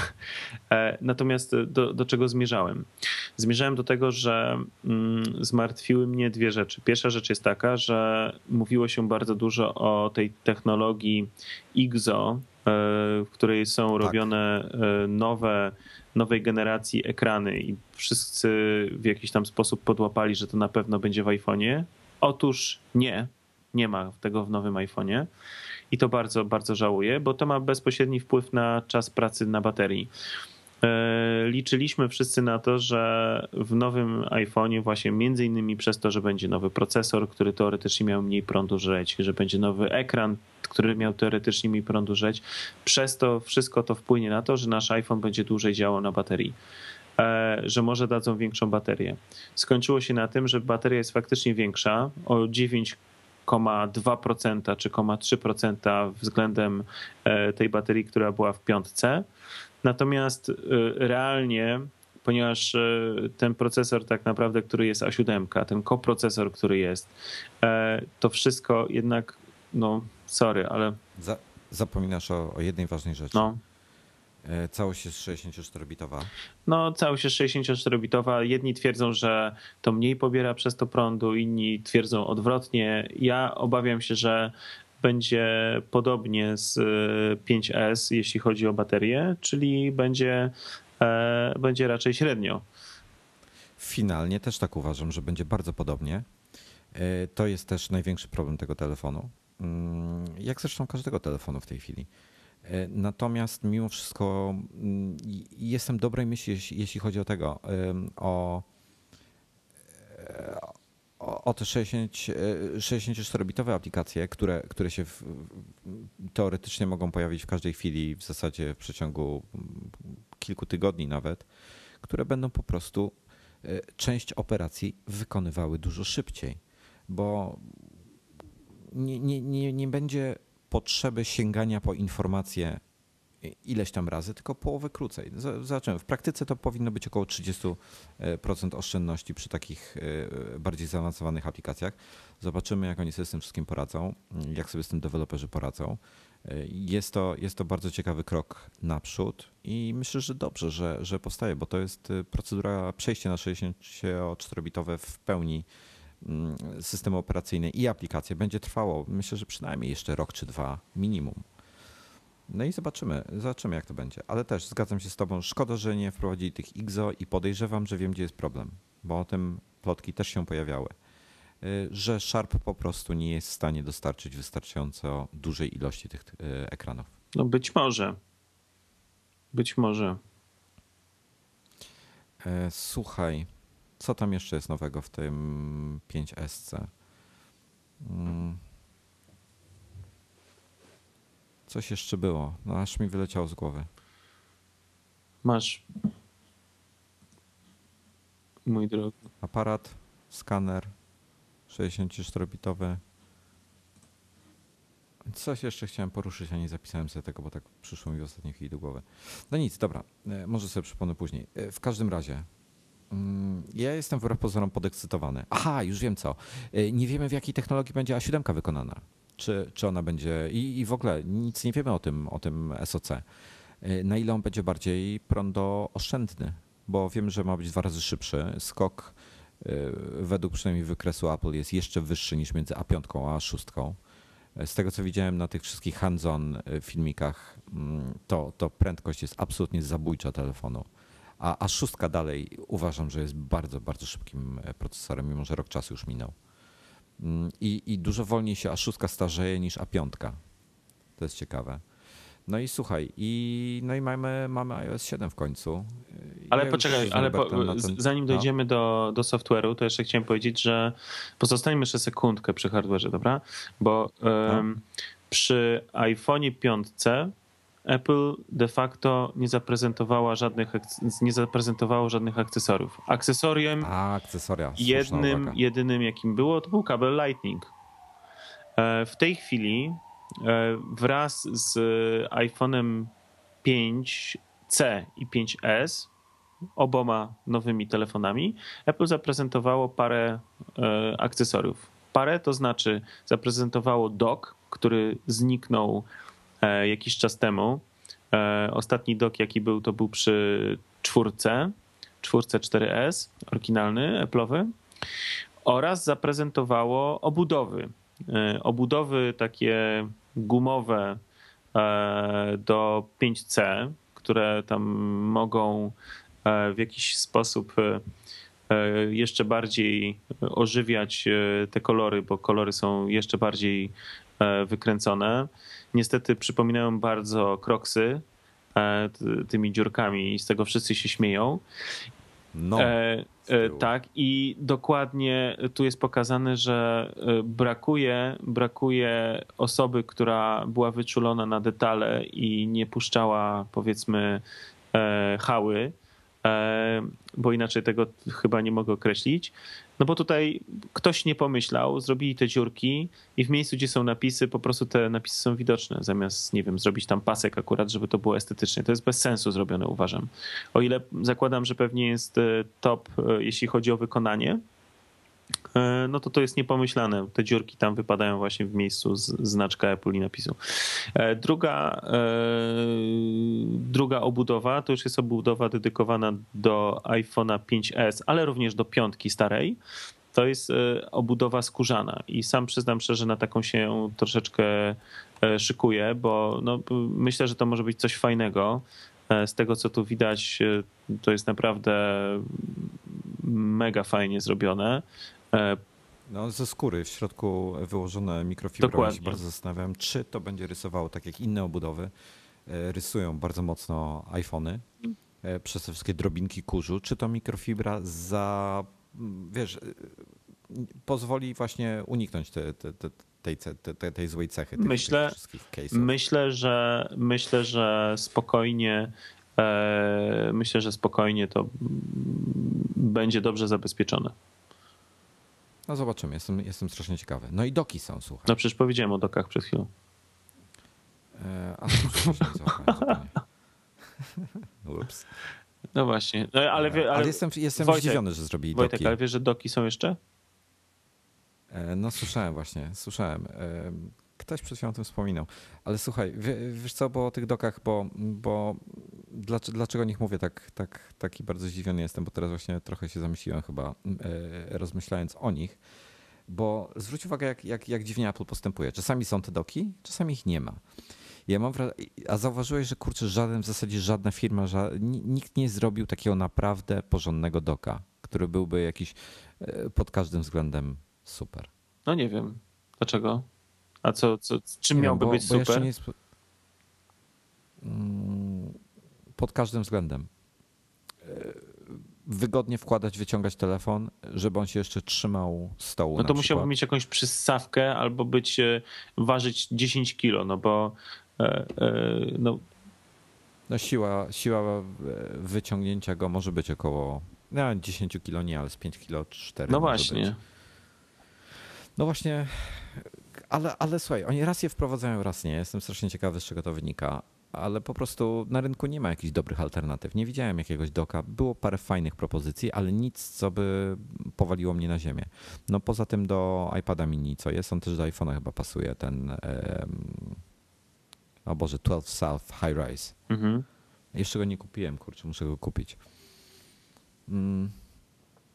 E, natomiast do, do czego zmierzałem? Zmierzałem do tego, że mm, zmartwiły mnie dwie rzeczy. Pierwsza rzecz jest taka, że mówiło się bardzo dużo o tej technologii IGZO, e, w której są tak. robione nowe nowej generacji ekrany i wszyscy w jakiś tam sposób podłapali, że to na pewno będzie w iPhone'ie, Otóż nie, nie ma tego w nowym iPhone'ie i to bardzo, bardzo żałuję, bo to ma bezpośredni wpływ na czas pracy na baterii. E, liczyliśmy wszyscy na to, że w nowym iPhone'ie właśnie między innymi przez to, że będzie nowy procesor, który teoretycznie miał mniej prądu żreć, że będzie nowy ekran, który miał teoretycznie mniej prądu żreć, przez to wszystko to wpłynie na to, że nasz iPhone będzie dłużej działał na baterii. E, że może dadzą większą baterię. Skończyło się na tym, że bateria jest faktycznie większa o 9,2% czy 0,3% względem e, tej baterii, która była w piątce. Natomiast e, realnie ponieważ ten procesor tak naprawdę, który jest A7, ten koprocesor, który jest, to wszystko jednak, no sorry, ale...
Za, zapominasz o, o jednej ważnej rzeczy. No. E, całość jest 64-bitowa.
No, całość jest 64-bitowa. Jedni twierdzą, że to mniej pobiera przez to prądu, inni twierdzą odwrotnie. Ja obawiam się, że będzie podobnie z 5S, e, jeśli chodzi o baterię, czyli będzie, e, będzie raczej średnio.
Finalnie też tak uważam, że będzie bardzo podobnie. To jest też największy problem tego telefonu. Mm, jak zresztą każdego telefonu w tej chwili natomiast mimo wszystko mm, jestem dobrej myśli, jeśli chodzi o tego, o, o, o te 60, 64-bitowe e, aplikacje, które, które się w, teoretycznie mogą pojawić w każdej chwili, w zasadzie w przeciągu mm, kilku tygodni nawet, które będą po prostu e, część operacji wykonywały dużo szybciej, bo nie, nie, nie, nie będzie potrzeby sięgania po informacje ileś tam razy, tylko połowę krócej. Zobaczymy. W praktyce to powinno być około 30% oszczędności przy takich e, bardziej zaawansowanych aplikacjach. Zobaczymy, jak oni sobie z tym wszystkim poradzą, jak sobie z tym deweloperzy poradzą. E, jest to, jest to bardzo ciekawy krok naprzód i myślę, że dobrze, że, że powstaje, bo to jest e, procedura przejścia na 64-bitowe w pełni Mm, systemy operacyjne i aplikacje będzie trwało, myślę, że przynajmniej jeszcze rok czy dwa minimum. No i zobaczymy, zobaczymy jak to będzie. Ale też zgadzam się z Tobą, szkoda, że nie wprowadzili tych IGZO i podejrzewam, że wiem, gdzie jest problem, bo o tym plotki też się pojawiały. że Sharp po prostu nie jest w stanie dostarczyć wystarczająco dużej ilości tych ekranów.
No być może. Być może.
Słuchaj, co tam jeszcze jest nowego w tym 5SC? Mm. Coś jeszcze było, no aż mi wyleciało z głowy.
Masz, mój drogi.
Aparat, skaner 64-bitowy. Coś jeszcze chciałem poruszyć, a nie zapisałem sobie tego, bo tak przyszło mi w ostatniej chwili do głowy. No nic, dobra, e, może sobie przypomnę później. E, w każdym razie, ja jestem wbrew pozorom podekscytowany. Aha, już wiem co. E, nie wiemy w jakiej technologii będzie A7 wykonana czy, czy ona będzie. I, I w ogóle nic nie wiemy o tym, o tym SOC. Y, na ile on będzie bardziej prądooszczędny, bo wiem, że ma być dwa razy szybszy. Skok y, według przynajmniej wykresu Apple jest jeszcze wyższy niż między A5 a A6. Y, z tego co widziałem na tych wszystkich hands-on filmikach, mm, to, to prędkość jest absolutnie zabójcza telefonu. A A6 dalej uważam, że jest bardzo, bardzo szybkim procesorem, mimo że rok czasu już minął. Mm, I, I dużo wolniej się A6 starzeje niż A5. To jest ciekawe. No i słuchaj, i, no i mamy, mamy iOS 7 w końcu.
Ale ja poczekaj, ale po, ten... zanim no. dojdziemy no. do, do software'u, to jeszcze chciałem powiedzieć, że pozostańmy jeszcze sekundkę przy hardware'ze, dobra? Bo um, przy iPhone'ie 5 Apple de facto nie zaprezentowała żadnych, nie zaprezentowało żadnych akcesoriów. Akcesoriem
A, akcesoria.
jednym, jedynym jakim było, to był kabel Lightning. E, w tej chwili e, wraz z iPhone'em 5C i 5S, oboma nowymi telefonami, Apple zaprezentowało parę e, akcesoriów. Parę to znaczy zaprezentowało dock, który zniknął E, jakiś czas temu. E, ostatni dok, jaki był, to był przy czwórce, czwórce 4S, oryginalny, Apple'owy. Oraz zaprezentowało obudowy. E, obudowy takie gumowe do 5C, które tam mogą w jakiś sposób jeszcze bardziej ożywiać te kolory, bo kolory są jeszcze bardziej wykręcone niestety przypominają bardzo kroksy e, tymi dziurkami i z tego wszyscy się śmieją.
No. E,
e, tak, i dokładnie tu jest pokazane, że e, brakuje, brakuje osoby, która była wyczulona na detale i nie puszczała, powiedzmy, e, hały, bo inaczej tego chyba nie mogę określić. No bo tutaj ktoś nie pomyślał, zrobili te dziurki i w miejscu, gdzie są napisy, po prostu te napisy są widoczne, zamiast, nie wiem, zrobić tam pasek akurat, żeby to było estetycznie. To jest bez sensu zrobione, uważam. O ile zakładam, że pewnie jest e, top, e, jeśli chodzi o wykonanie, E, no to to jest niepomyślane. Te dziurki tam wypadają właśnie w miejscu z znaczka Apple i napisu. E, druga, e, druga obudowa to już jest obudowa dedykowana do iPhone'a 5S, ale również do piątki starej. To jest obudowa skórzana i sam przyznam szczerze, na taką się troszeczkę szykuję, bo no, myślę, że to może być coś fajnego. Z tego, co tu widać, to jest naprawdę mega fajnie zrobione.
E, no, ze skóry w środku wyłożone mikrofibra. Dokładnie. Ja się bardzo zastanawiam, czy to będzie rysowało tak jak inne obudowy. E, rysują bardzo mocno iPhony e, przez te wszystkie drobinki kurzu. Czy to mikrofibra za, wiesz, pozwoli właśnie uniknąć te, te, te, tej, tej, tej złej cechy. Tych,
myślę, tych myślę, że myślę, że spokojnie myślę, że spokojnie to będzie dobrze zabezpieczone.
No zobaczymy, jestem, jestem strasznie ciekawy. No i doki są, słuchaj.
No przecież powiedziałem o dokach przed chwilą.
E, a to Ups.
No właśnie. No, ale,
ale, ale, jestem, jestem Wojtek, zdziwiony, że zrobili
Wojtek,
doki.
ale wiesz, że doki są jeszcze?
E, no słyszałem właśnie, słyszałem. E, ktoś przed chwilą o tym wspominał. Ale słuchaj, wiesz co, bo o tych dokach, bo, bo dlaczego, dlaczego o nich mówię tak, tak, taki bardzo zdziwiony jestem, bo teraz właśnie trochę się zamyśliłem chyba e, rozmyślając o nich, bo zwróć uwagę jak, jak, jak dziwnie Apple postępuje. Czasami są te doki, czasami ich nie ma. Ja mam a zauważyłeś, że kurczę, żaden, w zasadzie żadna firma, nikt nie zrobił takiego naprawdę porządnego doka, który byłby jakiś e, pod każdym względem super.
No nie wiem. Dlaczego? A co, co czym nie miałby bo, być bo super? Jest...
Mm, pod każdym względem. E, wygodnie wkładać, wyciągać telefon, żeby on się jeszcze trzymał stołu.
No to musiałby mieć jakąś przystawkę albo być, e, ważyć 10 kilo, no bo e, no,
no siła, siła wyciągnięcia go może być około no, 10 kilo nie, ale z 5 kilo 4.
No właśnie. Być.
No właśnie, ale, ale słuchaj, oni raz je wprowadzają, raz nie. Jestem strasznie ciekawy, z czego to wynika. Ale po prostu na rynku nie ma jakichś dobrych alternatyw. Nie widziałem jakiegoś doka. Było parę fajnych propozycji, ale nic, co by powaliło mnie na ziemię. No poza tym do iPada mini, co jest, on też do iPhone'a chyba pasuje, ten um, o Boże, 12 South High Rise. Mhm. Jeszcze go nie kupiłem, kurczę, muszę go kupić. Mm.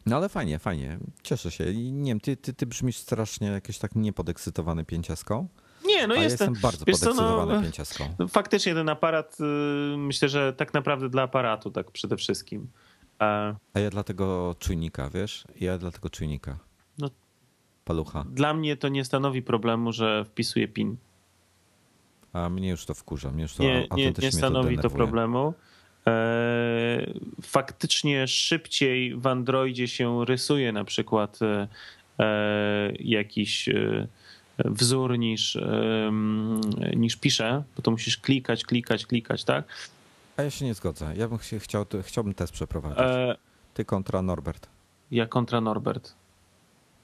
No ale fajnie, fajnie. Cieszę się. I nie wiem, ty, ty, ty brzmisz strasznie jakiś tak niepodekscytowany pięciaską.
Nie, no
jestem,
jestem
bardzo podekscytowany no, pięciaską.
No, faktycznie ten aparat, y, myślę, że tak naprawdę dla aparatu tak przede wszystkim.
A, A ja dlatego czujnika, wiesz? Ja dlatego czujnika. No, Palucha.
Dla mnie to nie stanowi problemu, że wpisuję PIN.
A mnie już to wkurza. Mnie już to
nie, nie, nie stanowi to problemu. E, faktycznie szybciej w Androidzie się rysuje na przykład e, e, jakiś wzór niż, niż pisze, bo to musisz klikać, klikać, klikać, tak?
A ja się nie zgodzę. Ja bym chciał, chciałbym test przeprowadzić. Ty kontra Norbert.
Ja kontra Norbert.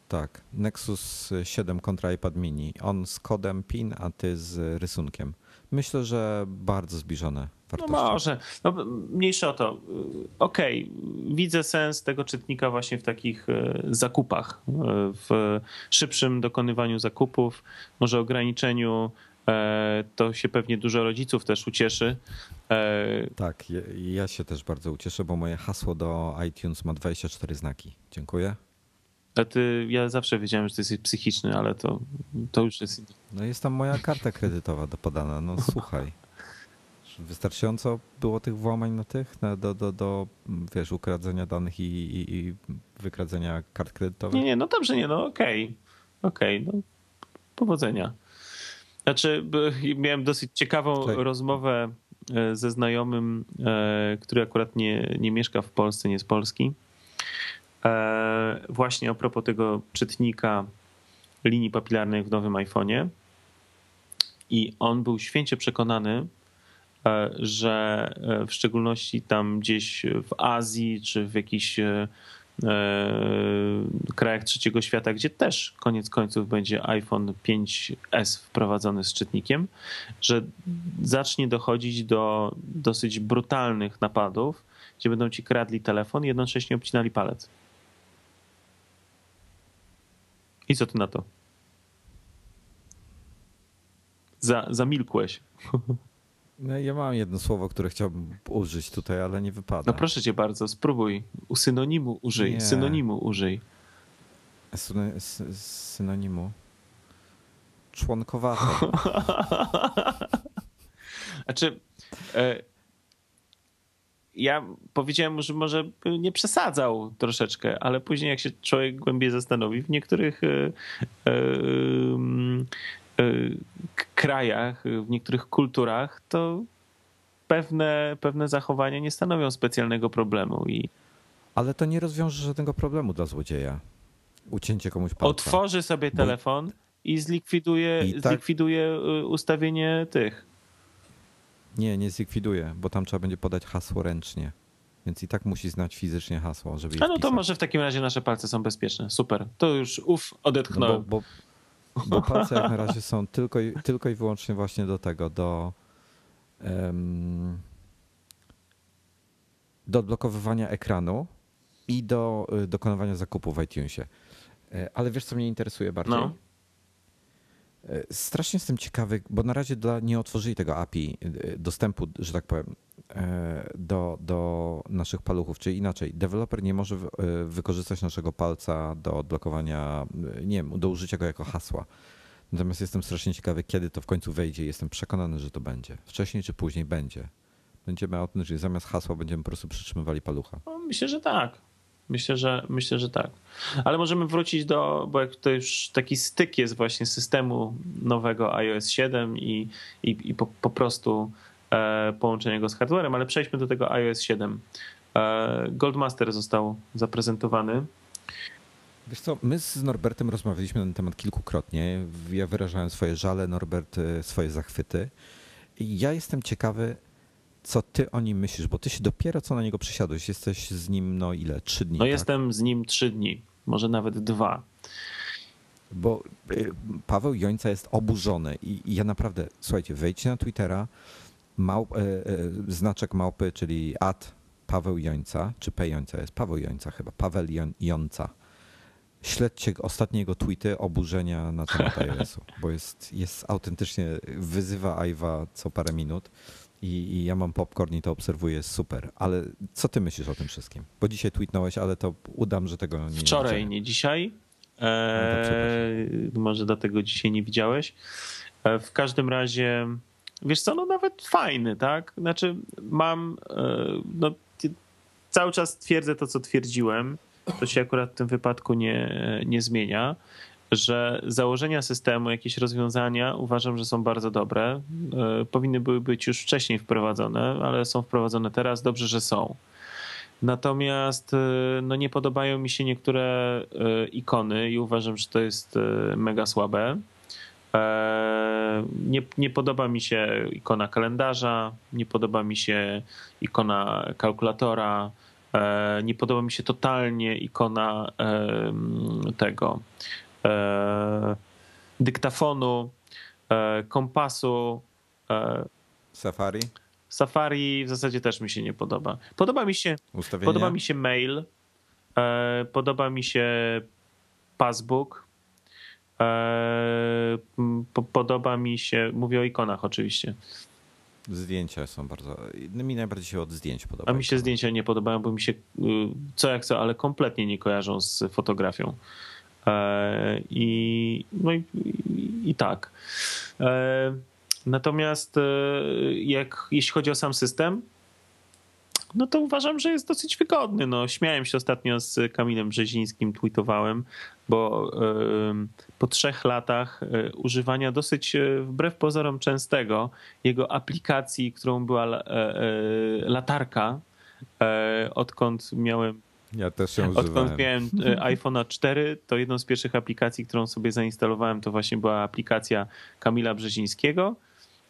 Tak. Nexus 7 kontra iPad mini. On z kodem PIN, a ty z rysunkiem. Myślę, że bardzo zbliżone wartości.
No może. No, mniejsze o to. Okej, okay. widzę sens tego czytnika właśnie w takich e, zakupach, e, w szybszym dokonywaniu zakupów, może ograniczeniu e, to się pewnie dużo rodziców też ucieszy.
Tak, ja się też bardzo ucieszę, bo moje hasło do iTunes ma 24 znaki. Dziękuję.
A ty, ja zawsze wiedziałem, że ty jesteś psychiczny, ale to, to już jest.
No jest tam moja karta kredytowa do podana. No słuchaj. Wystarczająco było tych włamań na tych, na, do, do, do wiesz, ukradzenia danych i, i, i wykradzenia kart kredytowych?
Nie, nie, no dobrze, nie, no okej. Okay. Okej, okay, no powodzenia. Znaczy, miałem dosyć ciekawą rozmowę e, ze znajomym, e, który akurat nie, nie mieszka w Polsce, nie z Polski. E, właśnie a propos tego czytnika linii papilarnych w nowym iPhone'ie. I on był święcie przekonany, E, że e, w szczególności tam gdzieś w Azji czy w jakichś krajach trzeciego świata, gdzie też koniec końców będzie iPhone 5S wprowadzony z czytnikiem, że zacznie dochodzić do dosyć brutalnych napadów, gdzie będą ci kradli telefon i jednocześnie obcinali palec. I co ty na to? Za, zamilkłeś.
No, ja mam jedno słowo, które chciałbym użyć tutaj, ale nie wypada.
No proszę cię bardzo, spróbuj. U synonimu użyj. Nie. Synonimu użyj.
synonimu. Członkowato.
znaczy, e, ja powiedziałem, że może nie przesadzał troszeczkę, ale później jak się człowiek głębiej zastanowi, w niektórych e, e, Y, krajach, w niektórych kulturach, to pewne, pewne zachowania nie stanowią specjalnego problemu. I...
Ale to nie rozwiąże żadnego problemu dla złodzieja. Ucięcie komuś palca.
Otworzy sobie telefon Bo... i zlikwiduje, I tak... zlikwiduje y, ustawienie tych.
Nie, nie zlikwiduje, bo tam trzeba będzie podać hasło ręcznie. Więc i tak musi znać fizycznie hasło, żeby
A no to może w takim razie nasze palce są bezpieczne. Super. To już uf, odetchnąłem. No bo, bo
bo palce jak na razie są tylko i, tylko i wyłącznie właśnie do tego, do, um, do odblokowywania ekranu i do y, dokonywania zakupów w iTunesie. E, ale wiesz, co mnie interesuje bardziej? No. E, strasznie jestem ciekawy, bo na razie nie otworzyli tego API y, dostępu, że tak powiem, E, do, do naszych paluchów, czyli inaczej, deweloper nie może e, wykorzystać naszego palca do odblokowania, e, nie wiem, do użycia go jako hasła. Natomiast jestem strasznie ciekawy, kiedy to w końcu wejdzie. Jestem przekonany, że to będzie. Wcześniej czy później będzie. Będziemy autentycznie, zamiast hasła będziemy po prostu przytrzymywali palucha.
No, myślę, że tak. Myślę, że myślę, że tak. Ale możemy wrócić do, bo jak to już taki styk jest właśnie systemu nowego iOS 7 i, i, i po, po, prostu e, połączenia go z hardwarem, ale przejdźmy do tego iOS 7. E, Goldmaster został zaprezentowany.
Wiesz co, my z Norbertem rozmawialiśmy na ten temat kilkukrotnie. Ja wyrażałem swoje żale, Norbert e, swoje zachwyty. Ja jestem ciekawy, co ty o nim myślisz, bo ty się dopiero co na niego przysiadłeś. Jesteś z nim, no ile? Trzy dni.
No
tak?
jestem z nim trzy dni, może nawet dwa.
Bo y, Paweł Jońca jest oburzony i, i ja naprawdę, słuchajcie, wejdźcie na Twittera, małp, e, e, znaczek małpy, czyli ad Paweł Jońca, czy P Jońca jest, Paweł Jońca chyba, Paweł Jon, Śledźcie ostatnie jego tweety oburzenia na temat iOS-u, bo jest, jest autentycznie, wyzywa Ajwa co parę minut i, i, ja mam popcorn i to obserwuję, jest super. Ale co ty myślisz o tym wszystkim? Bo dzisiaj tweetnąłeś, ale to udam, że tego nie
Wczoraj, nie dzisiaj. Eee, no może dlatego dzisiaj nie widziałeś. Eee, w każdym razie, wiesz co, no nawet fajny, tak? Znaczy mam, eee, no cały czas twierdzę to, co twierdziłem. To się akurat w tym wypadku nie, nie zmienia że założenia systemu, jakieś rozwiązania uważam, że są bardzo dobre. E, powinny były być już wcześniej wprowadzone, ale są wprowadzone teraz. Dobrze, że są. Natomiast e, no, nie podobają mi się niektóre e, ikony i uważam, że to jest mega słabe. Nie, nie podoba mi się ikona kalendarza, nie podoba mi się ikona kalkulatora, nie podoba mi się totalnie ikona tego e, dyktafonu, e, kompasu.
E, Safari?
Safari w zasadzie też mi się nie podoba. Podoba mi się, podoba mi się mail, e, podoba mi się passbook, e, podoba mi się, mówię o ikonach oczywiście.
Zdjęcia są bardzo. Mi najbardziej się od zdjęć podoba.
A mi się zdjęcia nie podobają, bo mi się y, co jak co, ale kompletnie nie kojarzą z fotografią. E, I, no i, i, tak. E, natomiast e, jak, jeśli chodzi o sam system, no to uważam, że jest dosyć wygodny. No, śmiałem się ostatnio z Kamilem Brzezińskim, tweetowałem, bo po trzech latach używania dosyć wbrew pozorom częstego jego aplikacji, którą była latarka, odkąd miałem
ja też ją
używałem. Odkąd miałem e, iPhone'a 4, to jedną z pierwszych aplikacji, którą sobie zainstalowałem, to właśnie była aplikacja Kamila Brzezińskiego.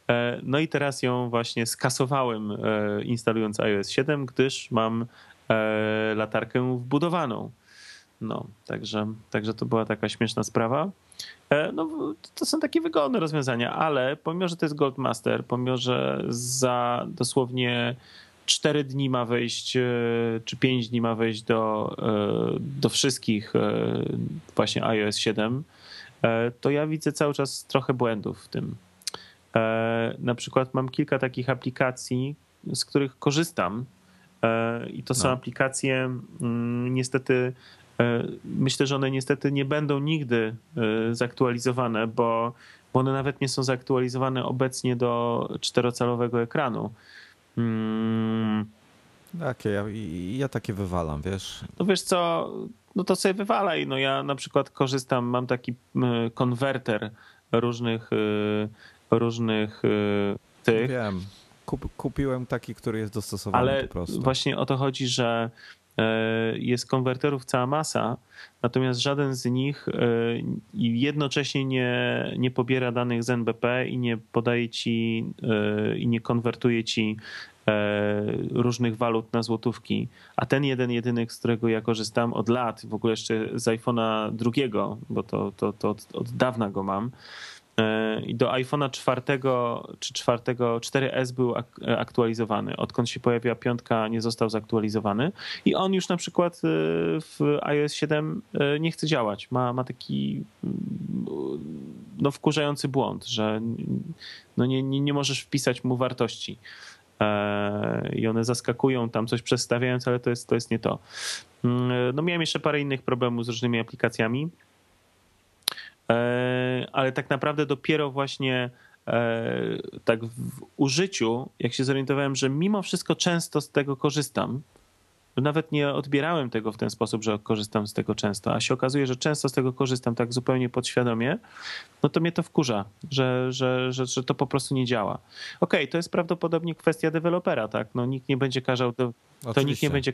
E, no i teraz ją właśnie skasowałem e, instalując iOS 7, gdyż mam latarkę wbudowaną. No, także, także to była taka śmieszna sprawa. No, to są takie wygodne rozwiązania, ale pomimo, że to jest Goldmaster, pomimo, że za dosłownie 4 dni ma wejść, e, czy 5 dni ma wejść do, e, do wszystkich e, właśnie iOS 7, to ja widzę cały czas trochę błędów w tym. Na przykład mam kilka takich aplikacji, z których korzystam i to są no. aplikacje mm, niestety myślę, że one niestety nie będą nigdy zaktualizowane, bo one nawet nie są zaktualizowane obecnie do czterocalowego ekranu.
Hmm. Takie, ja, ja takie wywalam, wiesz.
No wiesz co, no to sobie wywalaj. No ja na przykład korzystam, mam taki konwerter różnych, y, różnych y, tych.
Wiem. Kup, kupiłem taki, który jest dostosowany
Ale
po prostu.
właśnie o to chodzi, że jest konwerterów cała masa, natomiast żaden z nich e, jednocześnie nie, nie pobiera danych z NBP i nie podaje ci e, i nie konwertuje ci różnych walut na złotówki. A ten jeden, jedyny, z którego ja korzystam od lat, w ogóle jeszcze z iPhone'a drugiego, bo to, to, to od, od dawna go mam, E, i do iPhone'a 4 czy 4, 4S był aktualizowany. Odkąd się pojawiła piątka, nie został zaktualizowany i on już na przykład e, w iOS 7 e, nie chce działać. Ma, ma taki mm, no, wkurzający błąd, że no nie, nie, nie możesz wpisać mu wartości. I one zaskakują tam coś przestawiając, ale to jest, to jest nie to. Mm, no miałem jeszcze parę innych problemów z różnymi aplikacjami. E, ale tak naprawdę dopiero właśnie e, tak w użyciu, jak się zorientowałem, że mimo wszystko często z tego korzystam, nawet nie odbierałem tego w ten sposób, że korzystam z tego często, a się okazuje, że często z tego korzystam tak zupełnie podświadomie, no to mnie to wkurza, że, że, że, że to po prostu nie działa. Okej, okay, to jest prawdopodobnie kwestia dewelopera, tak? No nikt nie będzie kazał do, to nikt nie będzie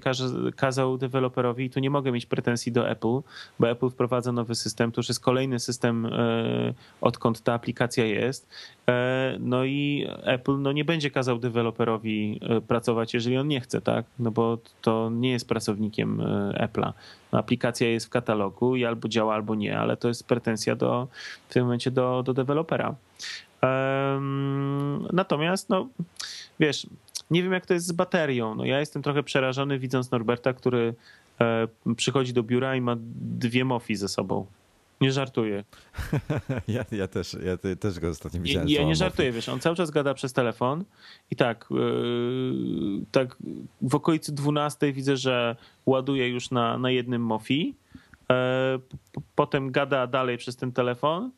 kazał deweloperowi i tu nie mogę mieć pretensji do Apple, bo Apple wprowadza nowy system, to już jest kolejny system, e, odkąd ta aplikacja jest. E, no i Apple no, nie będzie kazał deweloperowi e, pracować, jeżeli on nie chce, tak? No bo to nie jest pracownikiem Apple'a. No, aplikacja jest w katalogu i albo działa, albo nie, ale to jest pretensja do, w tym momencie do, do dewelopera. Natomiast, no wiesz, nie wiem, jak to jest z baterią. No, ja jestem trochę przerażony, widząc Norberta, który e, przychodzi do biura i ma dwie mofi ze sobą. Nie żartuję.
Ja, ja, też, ja też go ostatnio widziałem.
Ja, ja nie żartuję, wiesz, on cały czas gada przez telefon i tak, yy, tak w okolicy 12 widzę, że ładuje już na, na jednym mofi. Yy, potem gada dalej przez ten telefon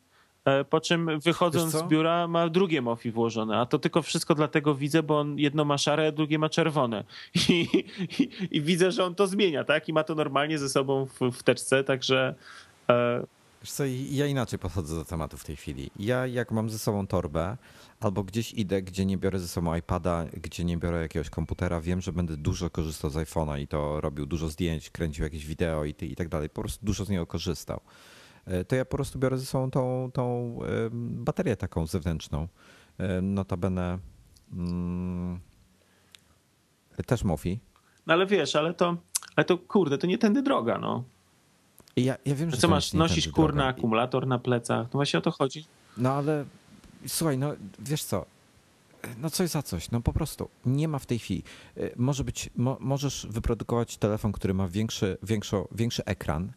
E, po czym wychodząc z biura ma drugie MOFI włożone, a to tylko wszystko dlatego widzę, bo on jedno ma szare, a drugie ma czerwone. I, i, i widzę, że on to zmienia, tak? I ma to normalnie ze sobą w, w teczce, także...
E... Wiesz co, ja inaczej podchodzę do tematu w tej chwili. Ja jak mam ze sobą torbę, albo gdzieś idę, gdzie nie biorę ze sobą iPada, gdzie nie biorę jakiegoś komputera, wiem, że będę dużo korzystał z iPhone'a i to robił dużo zdjęć, kręcił jakieś wideo i, i tak dalej. Po prostu dużo z niego korzystał. E, to ja po prostu biorę ze sobą tą, tą baterię taką zewnętrzną. E, notabene mm, też Mofi.
No ale wiesz, ale to, ale to kurde, to nie tędy droga, no.
Ja, ja wiem, że
Co masz, nosić kurna akumulator na plecach? No właśnie o to chodzi.
No ale słuchaj, no wiesz co, no coś za coś, no po prostu nie ma w tej chwili. E, może być, mo, możesz wyprodukować telefon, który ma większy, większo, większy ekran,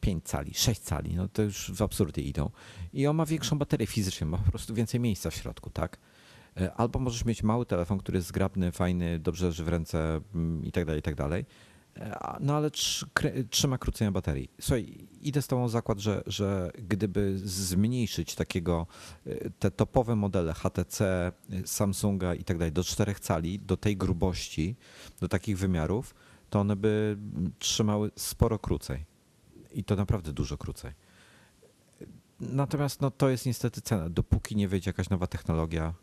5 cali, 6 cali, no to już w absurdy idą. I on ma większą baterię fizyczną, ma po prostu więcej miejsca w środku, tak? E, albo możesz mieć mały telefon, który jest zgrabny, fajny, dobrze leży w ręce mm, i tak dalej, i tak dalej. No ale trzyma krócej baterii. Słuchaj, idę z tą zakład, że, że gdyby zmniejszyć takiego, e, te topowe modele HTC, Samsunga i tak dalej do 4 cali, do tej grubości, do takich wymiarów, to one by trzymały sporo krócej i to naprawdę dużo krócej. Natomiast no, to jest niestety cena. Dopóki nie wyjdzie jakaś nowa technologia,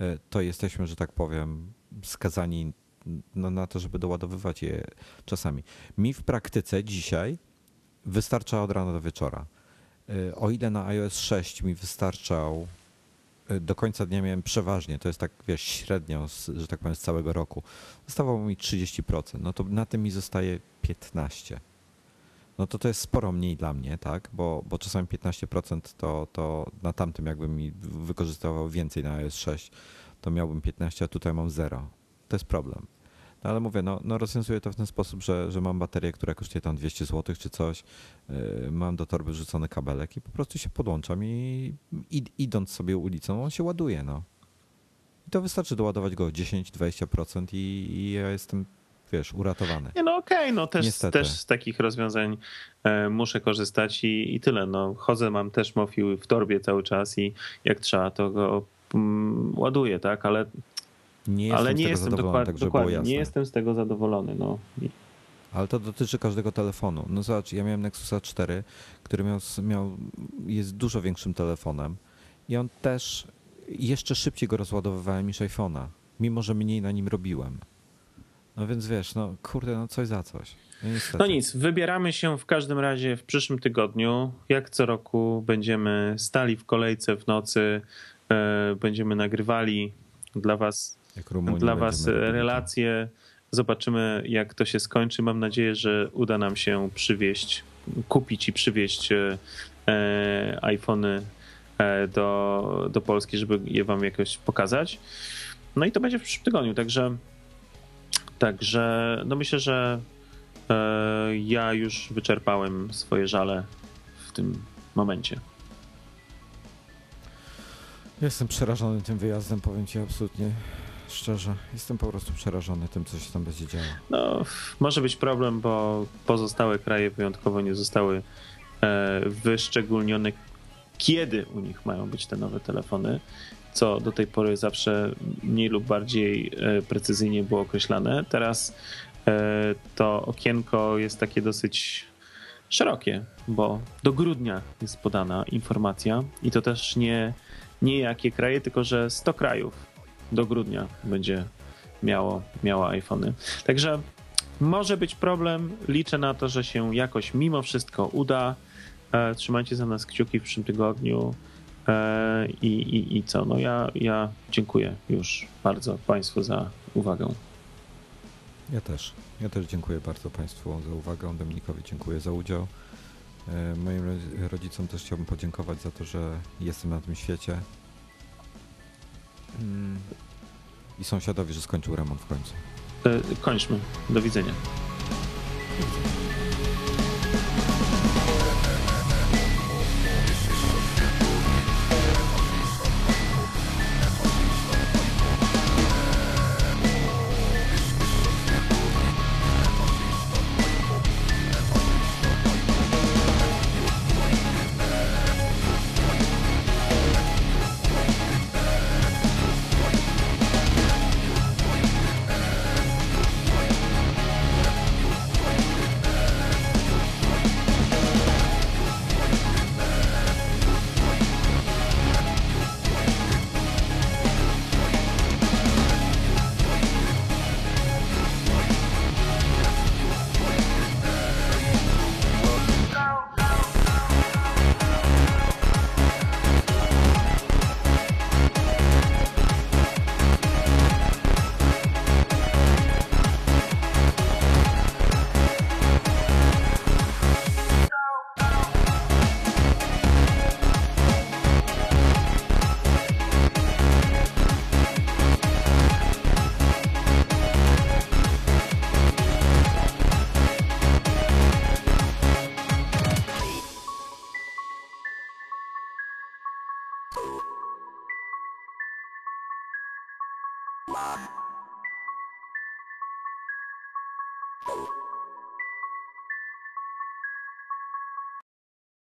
e, to jesteśmy, że tak powiem, skazani no, na to, żeby doładowywać je czasami. Mi w praktyce dzisiaj wystarcza od rana do wieczora. E, o ile na iOS 6 mi wystarczał e, do końca dnia miałem przeważnie, to jest tak wiesz, średnio, że tak powiem, z całego roku. Zostawało mi 30%, no to na tym mi zostaje 15% no to to jest sporo mniej dla mnie, tak? Bo, bo czasami 15% to, to na tamtym jakbym mi wykorzystywał więcej na iOS 6, to miałbym 15, a tutaj mam 0. To jest problem. No ale mówię, no, no rozwiązuję to w ten sposób, że, że mam baterię, która kosztuje tam 200 zł czy coś, yy, mam do torby wrzucony kabelek i po prostu się podłączam i, i idąc sobie ulicą, on się ładuje, no. I to wystarczy doładować go 10-20% i, i ja jestem wiesz, uratowany.
Nie, no okej, okay, no też, też z takich rozwiązań e, muszę korzystać i, i tyle. No, chodzę, mam też Mofi w torbie cały czas i jak trzeba, to go mm, ładuję, tak, ale
nie ale nie jestem dokładnie, tak, dokładnie
nie jestem z tego zadowolony. No.
Ale to dotyczy każdego telefonu. No zobacz, ja miałem Nexusa 4, który miał, miał, jest dużo większym telefonem i on też jeszcze szybciej go rozładowywałem niż iPhone'a, mimo że mniej na nim robiłem. No więc wiesz, no kurde, no coś za coś.
No, no nic, wybieramy się w każdym razie w przyszłym tygodniu. Jak co roku będziemy stali w kolejce w nocy, e, będziemy nagrywali dla was, dla was relacje. Zobaczymy, jak to się skończy. Mam nadzieję, że uda nam się przywieźć, kupić i przywieźć e, e iPhony e, do, do Polski, żeby je wam jakoś pokazać. No i to będzie w przyszłym tygodniu, także Także no myślę, że e, ja już wyczerpałem swoje żale w tym momencie.
Jestem przerażony tym wyjazdem, powiem ci absolutnie szczerze. Jestem po prostu przerażony tym, co się tam będzie działo.
No, może być problem, bo pozostałe kraje wyjątkowo nie zostały e, wyszczególnione, kiedy u nich mają być te nowe telefony co do tej pory zawsze mniej lub bardziej e, precyzyjnie było określane. Teraz to okienko jest takie dosyć szerokie, bo do grudnia jest podana informacja i to też nie, nie jakie kraje, tylko że 100 krajów do grudnia będzie miało, miało iPhony. Także może być problem. Liczę na to, że się jakoś mimo wszystko uda. E, trzymajcie za nas kciuki w przyszłym tygodniu. E, I, i, I co? No ja, ja dziękuję już bardzo Państwu za uwagę.
Ja też. Ja też dziękuję bardzo Państwu za uwagę. Dominikowi dziękuję za udział. E, moim rodzicom też chciałbym podziękować za to, że jestem na tym świecie. Mm. I sąsiadowi, że skończył remont w końcu.
Kończmy. Do widzenia.